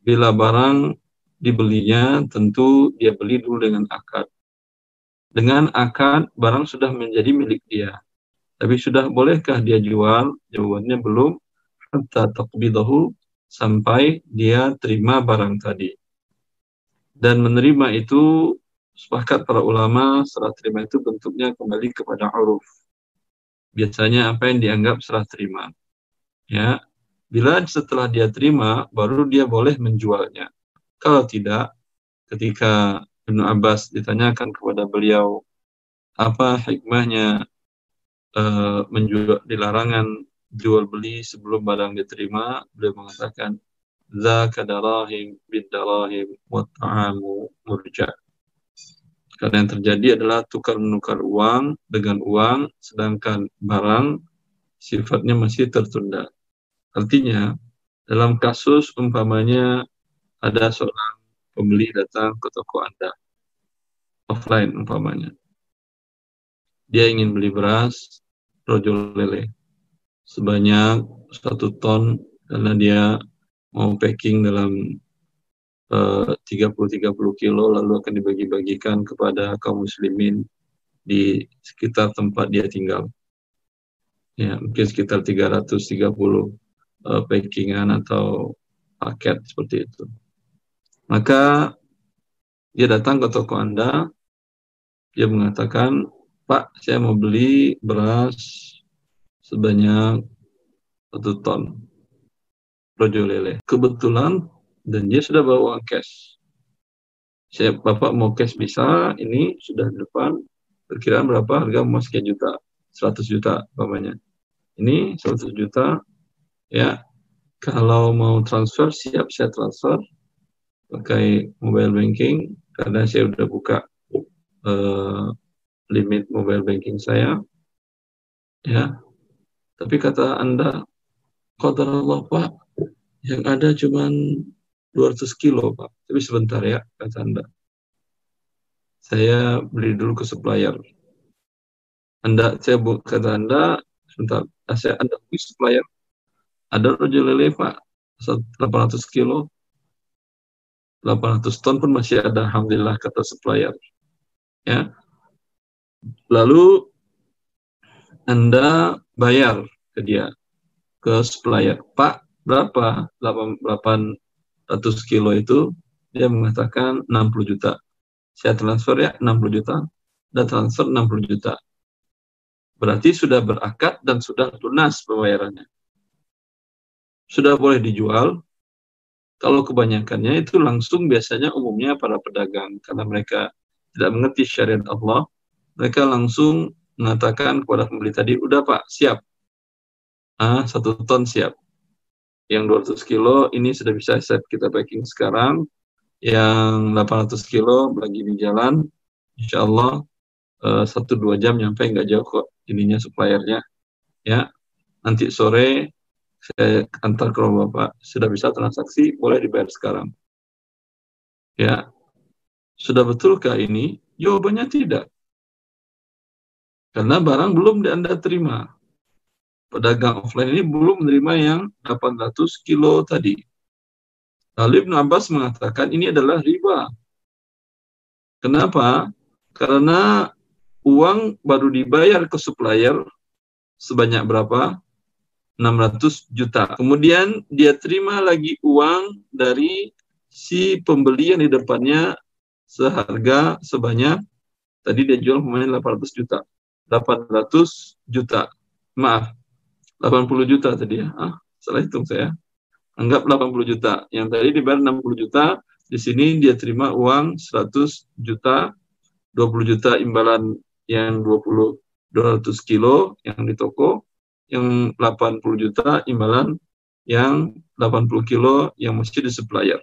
Bila barang dibelinya tentu dia beli dulu dengan akad. Dengan akad barang sudah menjadi milik dia. Tapi sudah bolehkah dia jual? Jawabannya belum. Hatta taqbidahu sampai dia terima barang tadi. Dan menerima itu sepakat para ulama serah terima itu bentuknya kembali kepada uruf. Biasanya apa yang dianggap serah terima. Ya. Bila setelah dia terima baru dia boleh menjualnya. Kalau tidak ketika Ibnu Abbas ditanyakan kepada beliau apa hikmahnya uh, menjual dilarangan jual beli sebelum barang diterima, beliau mengatakan zaka darahim bidarahim wa ta'amu murja. Karena yang terjadi adalah tukar menukar uang dengan uang sedangkan barang sifatnya masih tertunda. Artinya dalam kasus umpamanya ada seorang pembeli datang ke toko Anda offline umpamanya. Dia ingin beli beras rojol lele sebanyak satu ton karena dia mau packing dalam 30-30 kilo lalu akan dibagi-bagikan kepada kaum muslimin di sekitar tempat dia tinggal. Ya, mungkin sekitar 330 uh, packingan atau paket seperti itu. Maka dia datang ke toko Anda, dia mengatakan, Pak, saya mau beli beras sebanyak satu ton rojo lele. Kebetulan dan dia sudah bawa cash. Saya bapak mau cash bisa, ini sudah di depan. Perkiraan berapa harga emas sekian juta, 100 juta umpamanya. Ini 100 juta, ya. Kalau mau transfer siap saya transfer pakai mobile banking karena saya sudah buka uh, limit mobile banking saya, ya tapi kata Anda, Qadar Allah Pak, yang ada cuma 200 kilo Pak. Tapi sebentar ya, kata Anda. Saya beli dulu ke supplier. Anda, saya bu, kata Anda, sebentar, saya Anda beli supplier. Ada rojo lele Pak, 800 kilo. 800 ton pun masih ada, Alhamdulillah, kata supplier. Ya. Lalu anda bayar ke dia, ke supplier. Pak, berapa 800 kilo itu? Dia mengatakan 60 juta. Saya transfer ya 60 juta. Dan transfer 60 juta. Berarti sudah berakad dan sudah lunas pembayarannya. Sudah boleh dijual. Kalau kebanyakannya itu langsung biasanya umumnya para pedagang. Karena mereka tidak mengerti syariat Allah. Mereka langsung mengatakan kepada pembeli tadi, udah Pak, siap. Ah, satu ton siap. Yang 200 kilo ini sudah bisa set kita packing sekarang. Yang 800 kilo lagi di jalan, insya Allah eh, satu dua jam nyampe nggak jauh kok ininya suppliernya. Ya, nanti sore saya antar ke rumah Bapak. Sudah bisa transaksi, boleh dibayar sekarang. Ya, sudah betulkah ini? Jawabannya tidak. Karena barang belum Anda terima. Pedagang offline ini belum menerima yang 800 kilo tadi. Lalu Ibn Abbas mengatakan ini adalah riba. Kenapa? Karena uang baru dibayar ke supplier sebanyak berapa? 600 juta. Kemudian dia terima lagi uang dari si pembeli yang di depannya seharga sebanyak tadi dia jual pemain 800 juta. 800 juta. Maaf. 80 juta tadi ya. Ah, salah hitung saya. Anggap 80 juta. Yang tadi dibayar 60 juta, di sini dia terima uang 100 juta, 20 juta imbalan yang 20 200 kilo yang di toko, yang 80 juta imbalan yang 80 kilo yang mesti di supplier.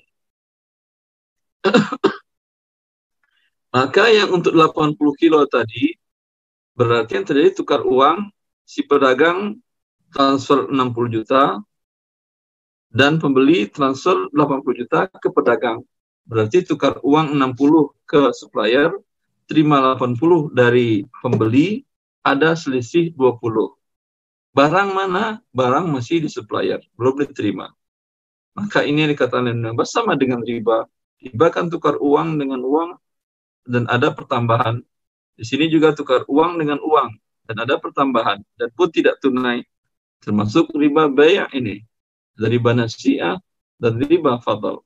*coughs* Maka yang untuk 80 kilo tadi berarti yang terjadi tukar uang si pedagang transfer 60 juta dan pembeli transfer 80 juta ke pedagang. Berarti tukar uang 60 ke supplier, terima 80 dari pembeli, ada selisih 20. Barang mana? Barang masih di supplier, belum diterima. Maka ini yang dikatakan oleh sama dengan riba. Riba kan tukar uang dengan uang dan ada pertambahan. Di sini juga tukar uang dengan uang dan ada pertambahan dan pun tidak tunai. Termasuk riba bayar ini dari nasiah dan riba fadl.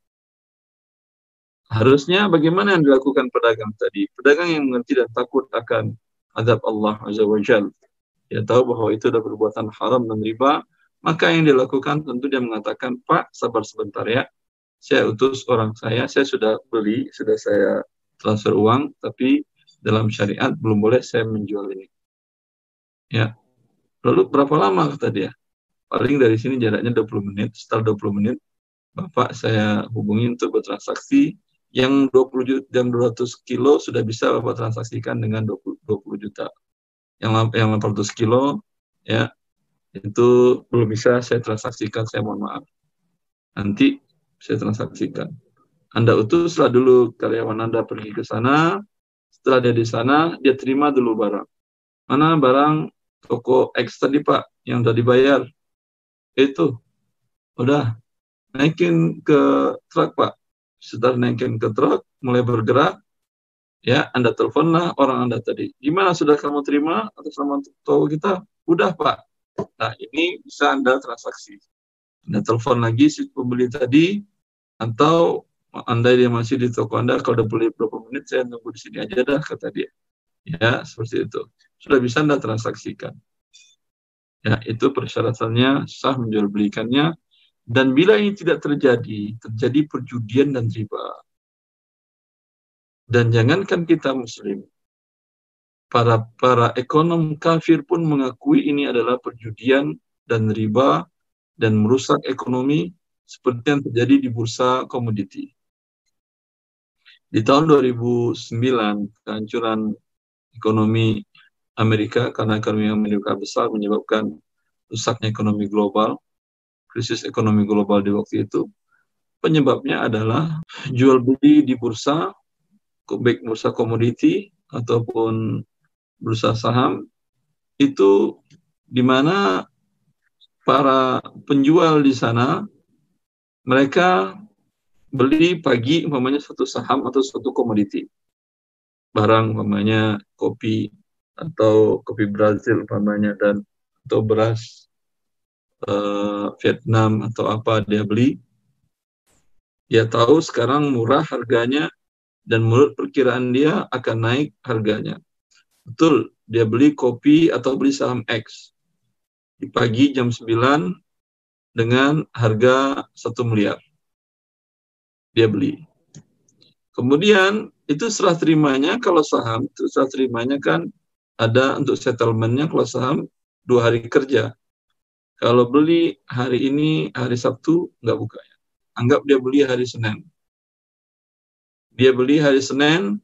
Harusnya bagaimana yang dilakukan pedagang tadi? Pedagang yang mengerti dan takut akan azab Allah Azza wa Jal. Dia tahu bahwa itu adalah perbuatan haram dan riba, maka yang dilakukan tentu dia mengatakan, Pak, sabar sebentar ya. Saya utus orang saya, saya sudah beli, sudah saya transfer uang, tapi dalam syariat belum boleh saya menjual ini. Ya. Lalu berapa lama kata dia? Paling dari sini jaraknya 20 menit. Setelah 20 menit, Bapak saya hubungi untuk bertransaksi yang 20 jam 200 kilo sudah bisa Bapak transaksikan dengan 20, 20 juta. Yang yang 800 kilo ya itu belum bisa saya transaksikan, saya mohon maaf. Nanti saya transaksikan. Anda utuslah dulu karyawan Anda pergi ke sana. Setelah dia di sana, dia terima dulu barang. Mana barang toko X tadi Pak yang sudah dibayar? Itu. Udah. Naikin ke truk Pak setelah naikin ke truk, mulai bergerak, ya Anda teleponlah orang Anda tadi. Gimana sudah kamu terima atas nama toko kita? Udah Pak. Nah ini bisa Anda transaksi. Anda telepon lagi si pembeli tadi, atau Anda dia masih di toko Anda, kalau udah beli beberapa menit, saya nunggu di sini aja dah, kata dia. Ya, seperti itu. Sudah bisa Anda transaksikan. Ya, itu persyaratannya sah menjual belikannya dan bila ini tidak terjadi, terjadi perjudian dan riba. Dan jangankan kita muslim, para para ekonom kafir pun mengakui ini adalah perjudian dan riba dan merusak ekonomi seperti yang terjadi di bursa komoditi. Di tahun 2009, kehancuran ekonomi Amerika karena ekonomi Amerika besar menyebabkan rusaknya ekonomi global krisis ekonomi global di waktu itu, penyebabnya adalah jual beli di bursa, baik bursa komoditi ataupun bursa saham, itu di mana para penjual di sana mereka beli pagi umpamanya satu saham atau satu komoditi. Barang umpamanya kopi atau kopi Brazil umpamanya dan atau beras uh, Vietnam atau apa dia beli, dia tahu sekarang murah harganya dan menurut perkiraan dia akan naik harganya. Betul, dia beli kopi atau beli saham X di pagi jam 9 dengan harga 1 miliar. Dia beli. Kemudian itu serah terimanya kalau saham, itu serah terimanya kan ada untuk settlementnya kalau saham dua hari kerja. Kalau beli hari ini, hari Sabtu, nggak buka. Ya. Anggap dia beli hari Senin. Dia beli hari Senin,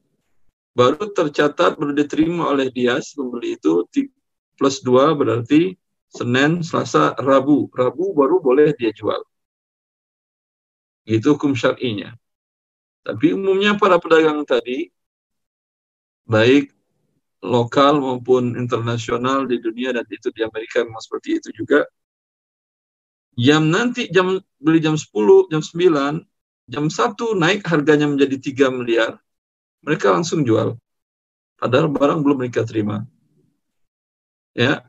baru tercatat, baru diterima oleh dia, pembeli itu, plus dua berarti Senin, Selasa, Rabu. Rabu baru boleh dia jual. Itu hukum syar'inya. Tapi umumnya para pedagang tadi, baik lokal maupun internasional di dunia dan itu di Amerika memang seperti itu juga, jam nanti jam beli jam 10, jam 9, jam satu naik harganya menjadi 3 miliar, mereka langsung jual. Padahal barang belum mereka terima. Ya.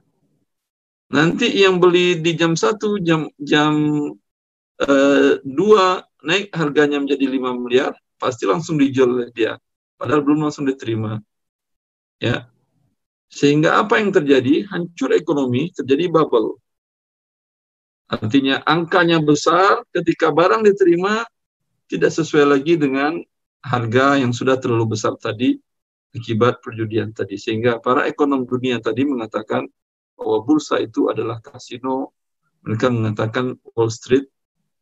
Nanti yang beli di jam satu jam jam uh, naik harganya menjadi 5 miliar, pasti langsung dijual oleh dia. Padahal belum langsung diterima. Ya. Sehingga apa yang terjadi? Hancur ekonomi, terjadi bubble. Artinya angkanya besar, ketika barang diterima tidak sesuai lagi dengan harga yang sudah terlalu besar tadi akibat perjudian tadi. Sehingga para ekonom dunia tadi mengatakan bahwa bursa itu adalah kasino. Mereka mengatakan Wall Street,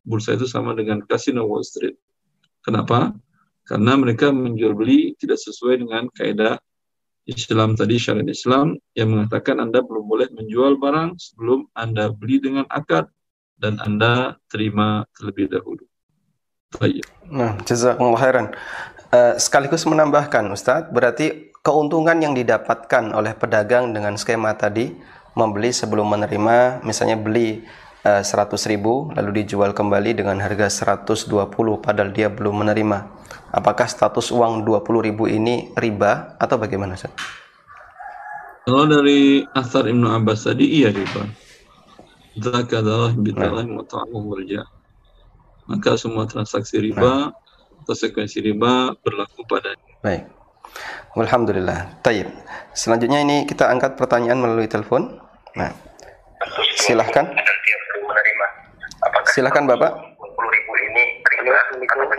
bursa itu sama dengan kasino Wall Street. Kenapa? Karena mereka menjual beli tidak sesuai dengan kaidah Islam tadi syariat Islam yang mengatakan Anda belum boleh menjual barang sebelum Anda beli dengan akad dan Anda terima terlebih dahulu. Baik. Nah, jazakumullah khairan. Uh, sekaligus menambahkan Ustadz, berarti keuntungan yang didapatkan oleh pedagang dengan skema tadi membeli sebelum menerima, misalnya beli eh, 100 ribu lalu dijual kembali dengan harga 120 padahal dia belum menerima apakah status uang 20 ribu ini riba atau bagaimana Ustaz? Kalau dari asar Ibnu Abbas tadi iya riba. Zaka adalah bitalah warja. Maka semua transaksi riba, nah. konsekuensi riba berlaku pada. Baik. Alhamdulillah. Taib. Selanjutnya ini kita angkat pertanyaan melalui telepon. Nah, silahkan. Silahkan Bapak.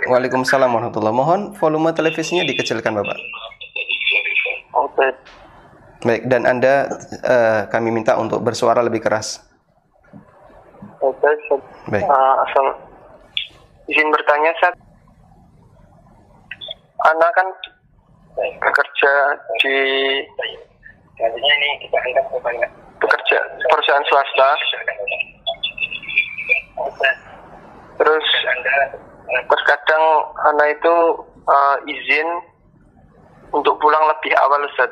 Waalaikumsalam warahmatullahi Mohon volume televisinya dikecilkan Bapak. Oke. Baik, dan Anda uh, kami minta untuk bersuara lebih keras. Oke, Baik. Uh, asal izin bertanya, saat Anda kan bekerja di ini kita bekerja perusahaan swasta. Terus terus kadang anak itu uh, izin untuk pulang lebih awal Ustaz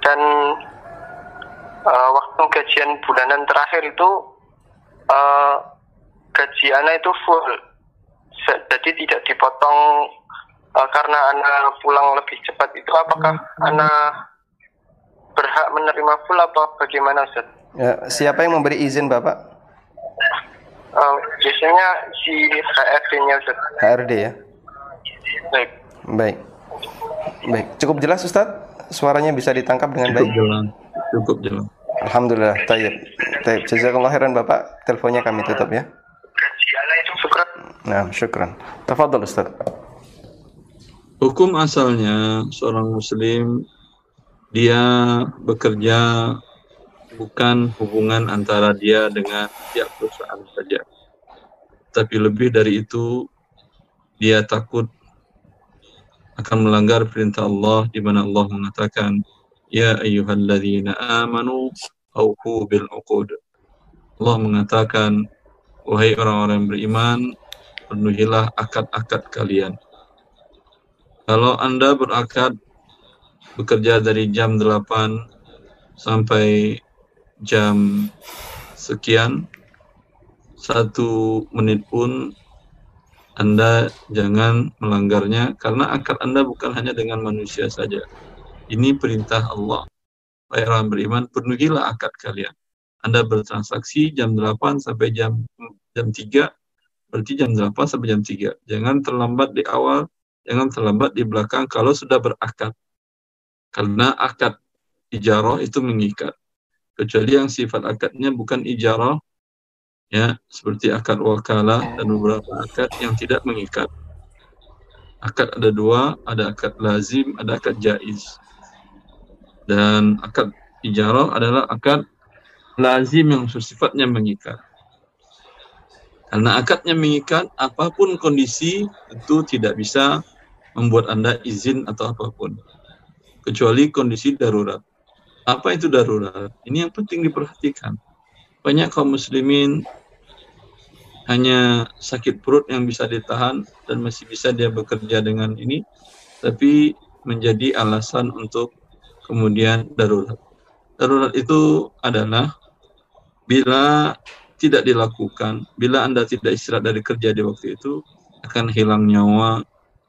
dan uh, waktu gajian bulanan terakhir itu uh, gaji anak itu full jadi tidak dipotong uh, karena anak pulang lebih cepat itu apakah anak berhak menerima full apa bagaimana Ustaz? Ya, siapa yang memberi izin Bapak? Uh, biasanya si HRD-nya Ustaz. HRD ya? Baik. Baik. Baik. Cukup jelas Ustaz? Suaranya bisa ditangkap dengan baik? Cukup jelas. Cukup jelas. Alhamdulillah. Tayyib. Tayyib. Jazakallah khairan Bapak. Teleponnya kami tutup ya. Nah, syukran. Tafadhol Ustaz. Hukum asalnya seorang muslim dia bekerja bukan hubungan antara dia dengan pihak perusahaan. Tapi lebih dari itu, dia takut akan melanggar perintah Allah di mana Allah mengatakan, Ya ayyuhalladzina amanu awfu bil uqud. Allah mengatakan, wahai orang-orang beriman, penuhilah akad-akad kalian. Kalau Anda berakad bekerja dari jam 8 sampai jam sekian satu menit pun anda jangan melanggarnya karena akad Anda bukan hanya dengan manusia saja. Ini perintah Allah. Wahai orang beriman, penuhilah akad kalian. Anda bertransaksi jam 8 sampai jam jam 3, berarti jam 8 sampai jam 3. Jangan terlambat di awal, jangan terlambat di belakang kalau sudah berakad. Karena akad ijarah itu mengikat kecuali yang sifat akadnya bukan ijarah ya seperti akad wakalah dan beberapa akad yang tidak mengikat. Akad ada dua ada akad lazim ada akad jaiz. Dan akad ijarah adalah akad lazim yang sifatnya mengikat. Karena akadnya mengikat apa pun kondisi itu tidak bisa membuat anda izin atau apa pun. Kecuali kondisi darurat. Apa itu darurat? Ini yang penting diperhatikan. Banyak kaum muslimin hanya sakit perut yang bisa ditahan dan masih bisa dia bekerja dengan ini, tapi menjadi alasan untuk kemudian darurat. Darurat itu adalah bila tidak dilakukan, bila Anda tidak istirahat dari kerja di waktu itu, akan hilang nyawa,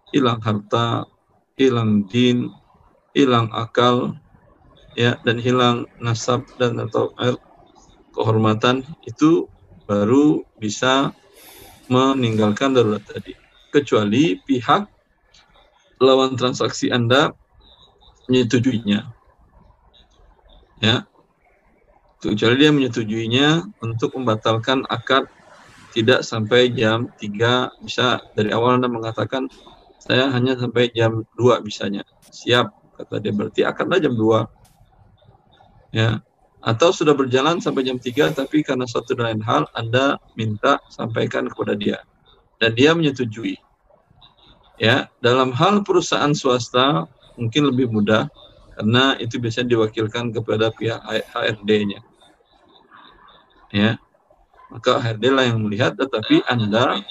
hilang harta, hilang din, hilang akal, ya dan hilang nasab dan atau kehormatan itu baru bisa meninggalkan darurat tadi. Kecuali pihak lawan transaksi Anda menyetujuinya. Ya. Kecuali dia menyetujuinya untuk membatalkan akad tidak sampai jam 3 bisa dari awal Anda mengatakan saya hanya sampai jam 2 bisanya. Siap kata dia berarti akadnya jam 2. Ya. Atau sudah berjalan sampai jam 3 tapi karena satu dan lain hal Anda minta sampaikan kepada dia dan dia menyetujui. Ya, dalam hal perusahaan swasta mungkin lebih mudah karena itu biasanya diwakilkan kepada pihak HRD-nya. Ya, maka HRD lah yang melihat, tetapi Anda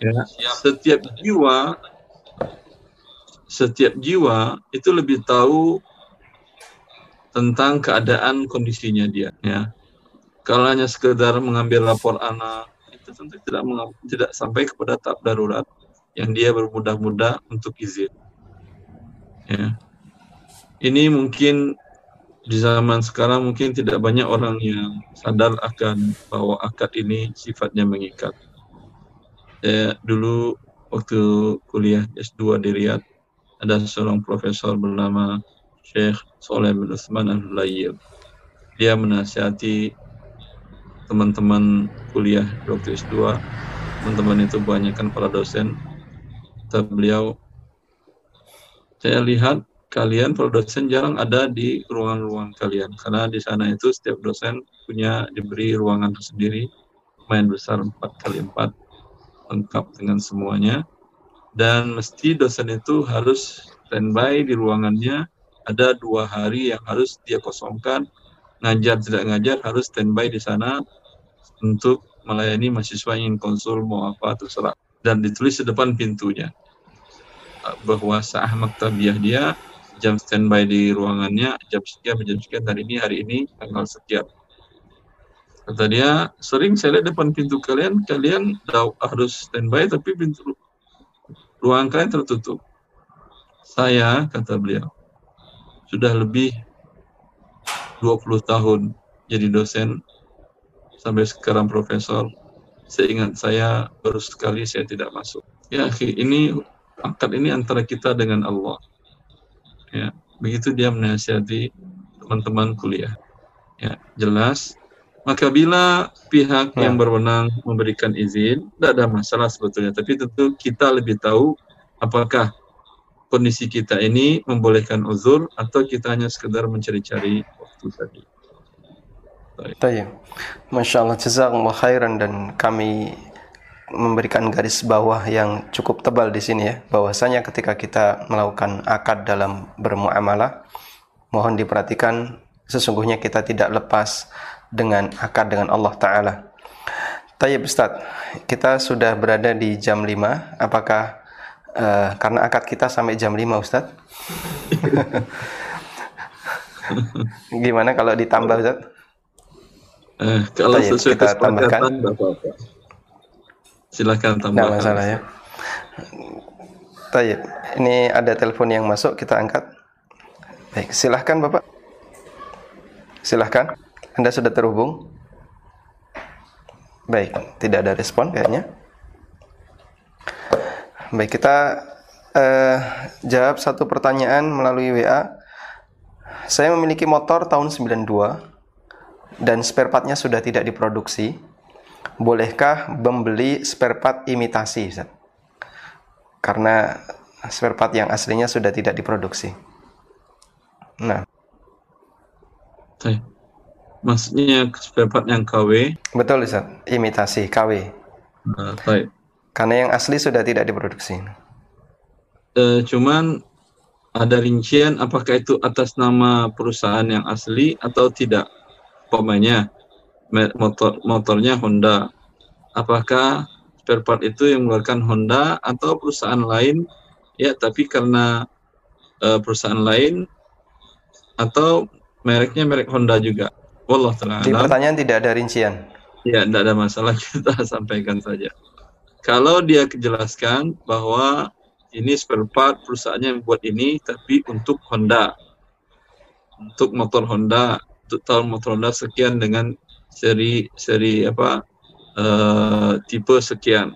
ya, setiap jiwa setiap jiwa itu lebih tahu tentang keadaan kondisinya dia ya kalau hanya sekedar mengambil lapor anak itu tentu tidak tidak sampai kepada tahap darurat yang dia bermudah-mudah untuk izin ya ini mungkin di zaman sekarang mungkin tidak banyak orang yang sadar akan bahwa akad ini sifatnya mengikat. Ya, dulu waktu kuliah S2 di Riyadh ada seorang profesor bernama Syekh Soleh bin Utsman Al-Layyib. Dia menasihati teman-teman kuliah waktu S2. Teman-teman itu banyak kan para dosen. Kata beliau, saya lihat kalian para dosen jarang ada di ruangan-ruangan kalian karena di sana itu setiap dosen punya diberi ruangan tersendiri lumayan besar 4 kali 4 lengkap dengan semuanya dan mesti dosen itu harus standby di ruangannya ada dua hari yang harus dia kosongkan. Ngajar tidak ngajar harus standby di sana untuk melayani mahasiswa yang ingin konsul mau apa terserah. Dan ditulis di depan pintunya bahwa sah maktabiah dia jam standby di ruangannya jam sekian jam sekian hari ini hari ini tanggal sekian. Kata dia sering saya lihat depan pintu kalian kalian harus standby tapi pintu ruangan kalian tertutup. Saya kata beliau sudah lebih 20 tahun jadi dosen sampai sekarang profesor. Seingat saya baru sekali saya tidak masuk. Ya ini akad ini antara kita dengan Allah. Ya begitu dia menasihati teman-teman kuliah. Ya jelas. Maka bila pihak ya. yang berwenang memberikan izin tidak ada masalah sebetulnya. Tapi tentu kita lebih tahu apakah kondisi kita ini membolehkan uzur atau kita hanya sekedar mencari-cari waktu tadi. Baik. Masya Allah, jazakumullah khairan dan kami memberikan garis bawah yang cukup tebal di sini ya bahwasanya ketika kita melakukan akad dalam bermuamalah mohon diperhatikan sesungguhnya kita tidak lepas dengan akad dengan Allah taala. Tayyib Ustaz, kita sudah berada di jam 5. Apakah uh, karena akad kita sampai jam 5 Ustaz? *laughs* Gimana kalau ditambah Ustaz? Eh, kalau Tayyip, sesuai kita tambahkan. Bapak Silahkan tambahkan. Tidak masalah ya. Tayyip. Ini ada telepon yang masuk, kita angkat. Baik, silahkan Bapak. Silahkan. Anda sudah terhubung? Baik, tidak ada respon kayaknya. Baik, kita uh, jawab satu pertanyaan melalui WA. Saya memiliki motor tahun 92 dan spare partnya sudah tidak diproduksi bolehkah membeli spare part imitasi Ustaz? Karena spare part yang aslinya sudah tidak diproduksi. Nah. Maksudnya spare part yang KW? Betul Ustaz, imitasi KW. Nah, baik. Karena yang asli sudah tidak diproduksi. E, cuman ada rincian apakah itu atas nama perusahaan yang asli atau tidak? Pokoknya motor motornya Honda. Apakah spare part itu yang mengeluarkan Honda atau perusahaan lain? Ya, tapi karena uh, perusahaan lain atau mereknya merek Honda juga. Wallah Di pertanyaan tidak ada rincian. Ya, tidak ada masalah *laughs* kita sampaikan saja. Kalau dia jelaskan bahwa ini spare part perusahaannya yang buat ini, tapi untuk Honda, untuk motor Honda, untuk tahun motor Honda sekian dengan seri seri apa uh, tipe sekian,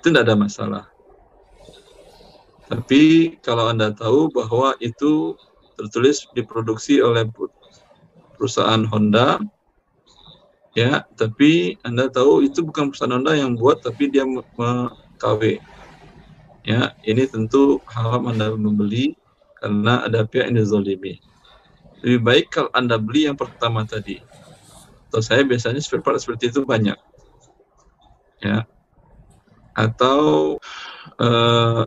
itu tidak ada masalah. Tapi kalau anda tahu bahwa itu tertulis diproduksi oleh perusahaan Honda, ya tapi anda tahu itu bukan perusahaan Honda yang buat tapi dia KW ya ini tentu haram anda membeli karena ada pihak yang dizolimi. Lebih baik kalau anda beli yang pertama tadi. Atau saya biasanya spare part seperti itu banyak. Ya. Atau uh,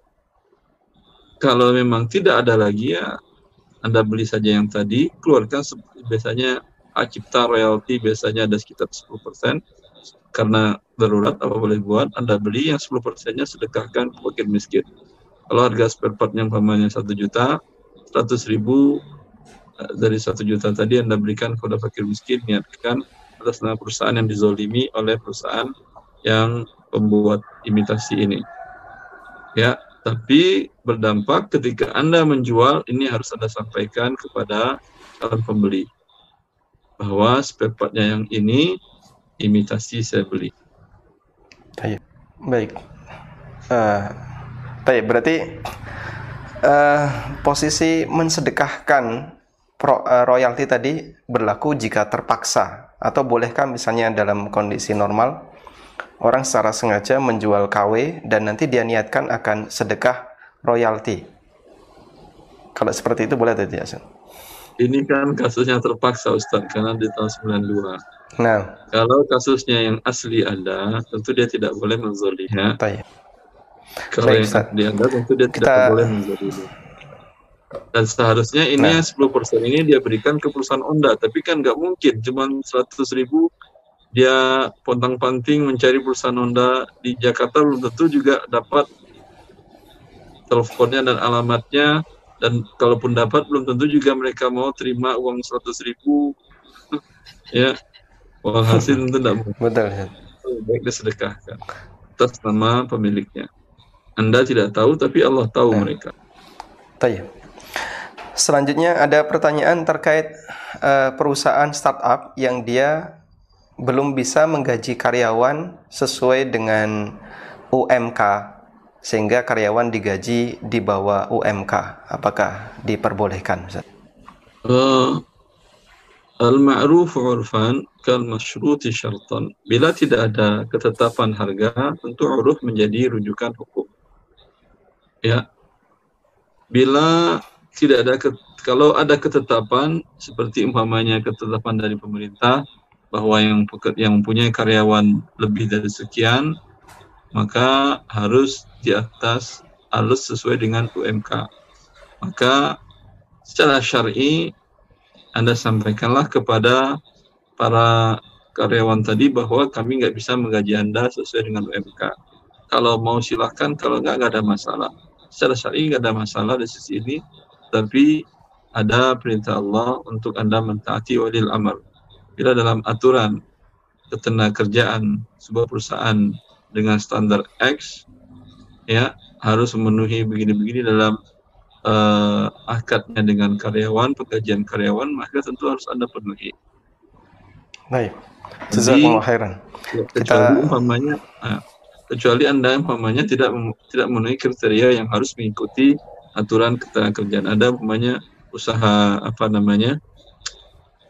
kalau memang tidak ada lagi ya anda beli saja yang tadi keluarkan biasanya hak cipta royalti biasanya ada sekitar 10% karena darurat apa boleh buat Anda beli yang 10 persennya sedekahkan ke fakir miskin. Kalau harga spare partnya umpamanya 1 juta 100 ribu eh, dari 1 juta tadi Anda berikan kepada fakir miskin niatkan atas nama perusahaan yang dizolimi oleh perusahaan yang pembuat imitasi ini. Ya tapi berdampak ketika Anda menjual ini harus Anda sampaikan kepada calon pembeli bahwa spare partnya yang ini imitasi saya beli. Baik. Baik. Uh, baik, berarti uh, posisi mensedekahkan uh, royalti tadi berlaku jika terpaksa atau bolehkah misalnya dalam kondisi normal orang secara sengaja menjual KW dan nanti dia niatkan akan sedekah royalti. Kalau seperti itu boleh tidak, ini kan kasusnya terpaksa Ustaz karena di tahun 92. Nah, kalau kasusnya yang asli ada, tentu dia tidak boleh menzolinya. Ya. Kalau Baik, yang asli ada, tentu dia Kita... tidak boleh menzolinya. Dan seharusnya ini nah. yang 10% ini dia berikan ke perusahaan Honda, tapi kan nggak mungkin cuma 100 ribu dia pontang-panting mencari perusahaan Honda di Jakarta belum tentu juga dapat teleponnya dan alamatnya dan kalaupun dapat belum tentu juga mereka mau terima uang seratus ribu *laughs* ya uang hasil *laughs* tentu tidak betul ya. baik disedekahkan atas nama pemiliknya anda tidak tahu tapi Allah tahu nah. mereka Tanya. Selanjutnya ada pertanyaan terkait uh, perusahaan startup yang dia belum bisa menggaji karyawan sesuai dengan UMK sehingga karyawan digaji di bawah UMK. Apakah diperbolehkan? Uh, Al-ma'ruf urfan kal masyruti syartan. Bila tidak ada ketetapan harga, tentu uruf menjadi rujukan hukum. Ya. Bila tidak ada kalau ada ketetapan seperti umpamanya ketetapan dari pemerintah bahwa yang yang mempunyai karyawan lebih dari sekian maka harus di atas halus sesuai dengan UMK. Maka secara syar'i Anda sampaikanlah kepada para karyawan tadi bahwa kami nggak bisa menggaji Anda sesuai dengan UMK. Kalau mau silahkan, kalau nggak nggak ada masalah. Secara syar'i nggak ada masalah di sisi ini, tapi ada perintah Allah untuk Anda mentaati walil amr. Bila dalam aturan ketenagakerjaan sebuah perusahaan dengan standar X ya harus memenuhi begini-begini dalam uh, akadnya dengan karyawan, penggajian karyawan, maka tentu harus Anda penuhi. Baik. Khairan. Ya, kecuali Kita... umpamanya uh, kecuali Anda umpamanya tidak tidak memenuhi kriteria yang harus mengikuti aturan ketenagakerjaan. Ada umpamanya usaha apa namanya?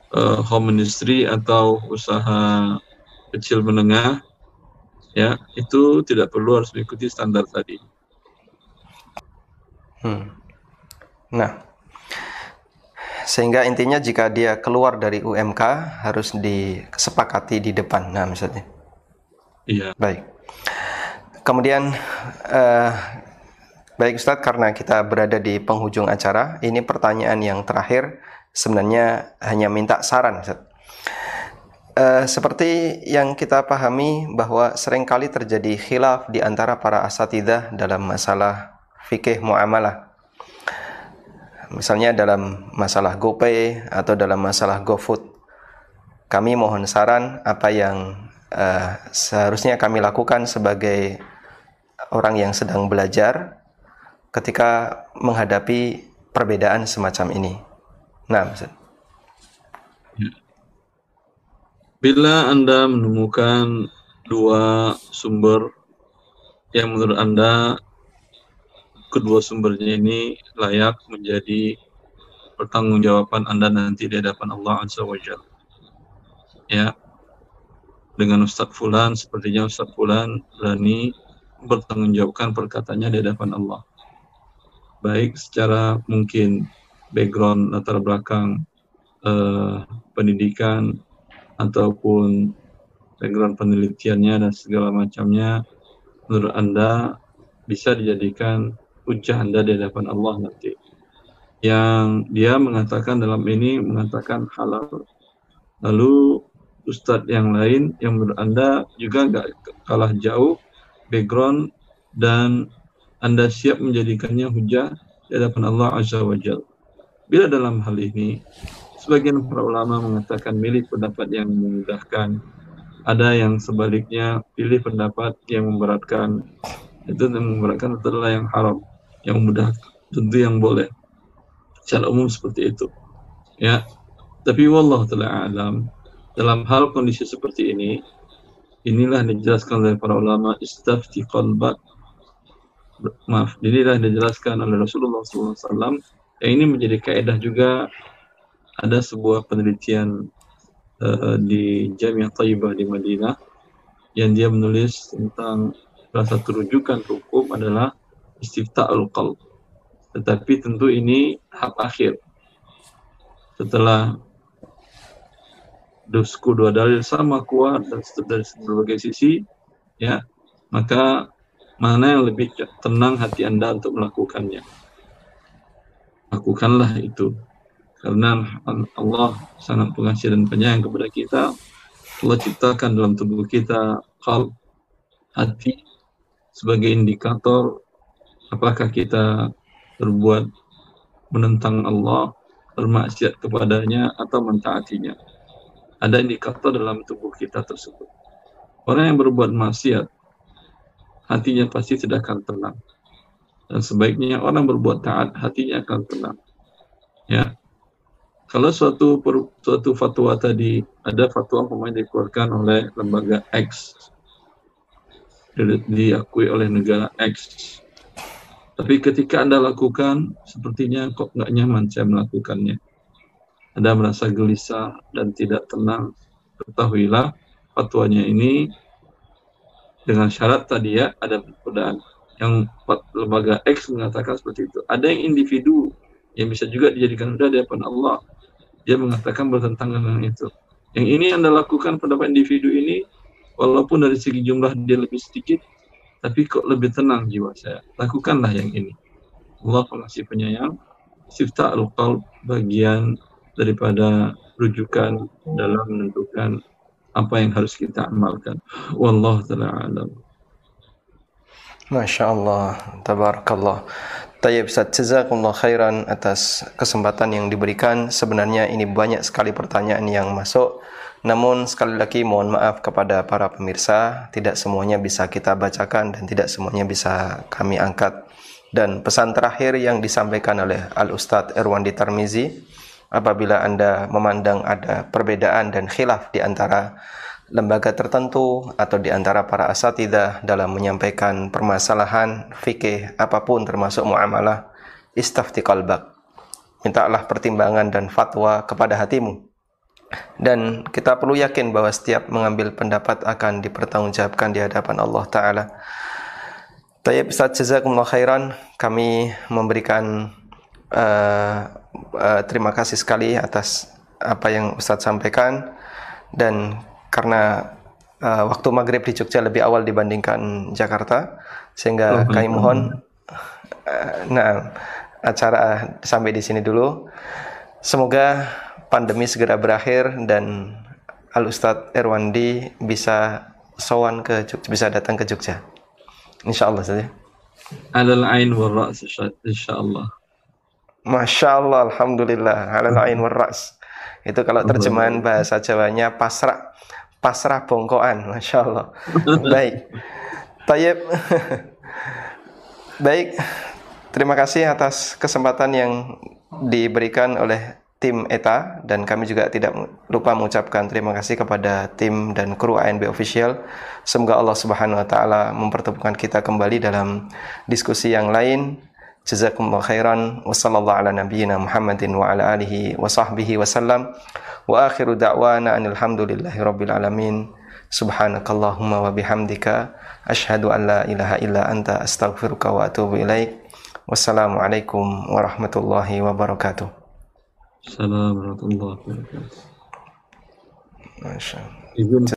Uh, home ministry atau usaha kecil menengah ya itu tidak perlu harus mengikuti standar tadi. Hmm. Nah, sehingga intinya jika dia keluar dari UMK harus disepakati di depan. Nah, misalnya. Iya. Baik. Kemudian, uh, baik Ustadz, karena kita berada di penghujung acara, ini pertanyaan yang terakhir sebenarnya hanya minta saran, Ustadz. Uh, seperti yang kita pahami bahwa sering kali terjadi khilaf di antara para asatidah dalam masalah fikih muamalah. Misalnya dalam masalah GoPay atau dalam masalah GoFood. kami mohon saran apa yang uh, seharusnya kami lakukan sebagai orang yang sedang belajar ketika menghadapi perbedaan semacam ini. Nah. Bila Anda menemukan dua sumber yang menurut Anda kedua sumbernya ini layak menjadi pertanggungjawaban Anda nanti di hadapan Allah Azza wa Jalla. Ya. Dengan Ustadz Fulan, sepertinya Ustadz Fulan berani bertanggungjawabkan perkataannya di hadapan Allah. Baik secara mungkin background latar belakang eh, pendidikan ataupun background penelitiannya dan segala macamnya menurut Anda bisa dijadikan hujah Anda di hadapan Allah nanti. Yang dia mengatakan dalam ini mengatakan halal. Lalu ustadz yang lain yang menurut Anda juga nggak kalah jauh background dan Anda siap menjadikannya hujah di hadapan Allah Azza wa Jal. Bila dalam hal ini Sebagian para ulama mengatakan milih pendapat yang memudahkan. Ada yang sebaliknya pilih pendapat yang memberatkan. Itu yang memberatkan adalah yang haram. Yang mudah tentu yang boleh. Secara umum seperti itu. Ya. Tapi wallah taala alam dalam hal kondisi seperti ini inilah dijelaskan oleh para ulama istafti qalbak maaf inilah dijelaskan oleh Rasulullah SAW yang ini menjadi kaidah juga ada sebuah penelitian uh, di Jamiah Taibah di Madinah yang dia menulis tentang salah satu rujukan hukum adalah istifta'ul qalb. Tetapi tentu ini hak akhir. Setelah dosku dua dalil sama kuat dan dari berbagai sisi, ya maka mana yang lebih tenang hati anda untuk melakukannya lakukanlah itu karena Allah sangat pengasih dan penyayang kepada kita. Allah ciptakan dalam tubuh kita kalb, hati sebagai indikator apakah kita berbuat menentang Allah, bermaksiat kepadanya atau mentaatinya. Ada indikator dalam tubuh kita tersebut. Orang yang berbuat maksiat, hatinya pasti tidak akan tenang. Dan sebaiknya orang berbuat taat, hatinya akan tenang. Ya, kalau suatu per, suatu fatwa tadi ada fatwa pemain dikeluarkan oleh lembaga X. Diakui oleh negara X. Tapi ketika anda lakukan sepertinya kok nggak nyaman saya melakukannya. Anda merasa gelisah dan tidak tenang. Ketahuilah fatwanya ini dengan syarat tadi ya ada perbedaan. Yang lembaga X mengatakan seperti itu. Ada yang individu yang bisa juga dijadikan udah di hadapan Allah dia mengatakan bertentangan dengan itu. Yang ini Anda lakukan pendapat individu ini, walaupun dari segi jumlah dia lebih sedikit, tapi kok lebih tenang jiwa saya. Lakukanlah yang ini. Allah pengasih penyayang, sifta al bagian daripada rujukan dalam menentukan apa yang harus kita amalkan. Wallahu taala alam. Masya Allah, tabarakallah. Tayyib jazakumullah khairan atas kesempatan yang diberikan. Sebenarnya ini banyak sekali pertanyaan yang masuk. Namun sekali lagi mohon maaf kepada para pemirsa, tidak semuanya bisa kita bacakan dan tidak semuanya bisa kami angkat. Dan pesan terakhir yang disampaikan oleh Al-Ustadz Erwandi Tarmizi, apabila Anda memandang ada perbedaan dan khilaf di antara lembaga tertentu atau di antara para asatidah dalam menyampaikan permasalahan fikih apa pun termasuk muamalah istafti qalbak. Mintalah pertimbangan dan fatwa kepada hatimu. Dan kita perlu yakin bahwa setiap mengambil pendapat akan dipertanggungjawabkan di hadapan Allah taala. Tayyib Ustaz jazakumullah khairan. Kami memberikan uh, uh, terima kasih sekali atas apa yang Ustaz sampaikan. Dan karena uh, waktu maghrib di Jogja lebih awal dibandingkan Jakarta sehingga oh, kami mohon uh, nah acara sampai di sini dulu. Semoga pandemi segera berakhir dan Al Ustadz Erwandi bisa sowan ke Jogja, bisa datang ke Jogja. Insya Allah saja alal ain wal ra's insya Allah Masya Allah, Alhamdulillah, alal ain wal ra's Itu kalau terjemahan bahasa Jawanya pasrah pasrah bongkoan, masya Allah. Baik, Tayyib. Baik, terima kasih atas kesempatan yang diberikan oleh tim ETA dan kami juga tidak lupa mengucapkan terima kasih kepada tim dan kru ANB Official. Semoga Allah Subhanahu wa taala mempertemukan kita kembali dalam diskusi yang lain. Jazakumullah khairan wa sallallahu ala nabiyyina Muhammadin wa ala alihi wa sahbihi wasallam. Wa akhiru da'wana anil hamdulillahi rabbil alamin. Subhanakallahumma wa bihamdika asyhadu an la ilaha illa anta astaghfiruka wa atubu ilaik. Wassalamualaikum warahmatullahi wabarakatuh. Assalamualaikum warahmatullahi wabarakatuh. Masya Allah. Izin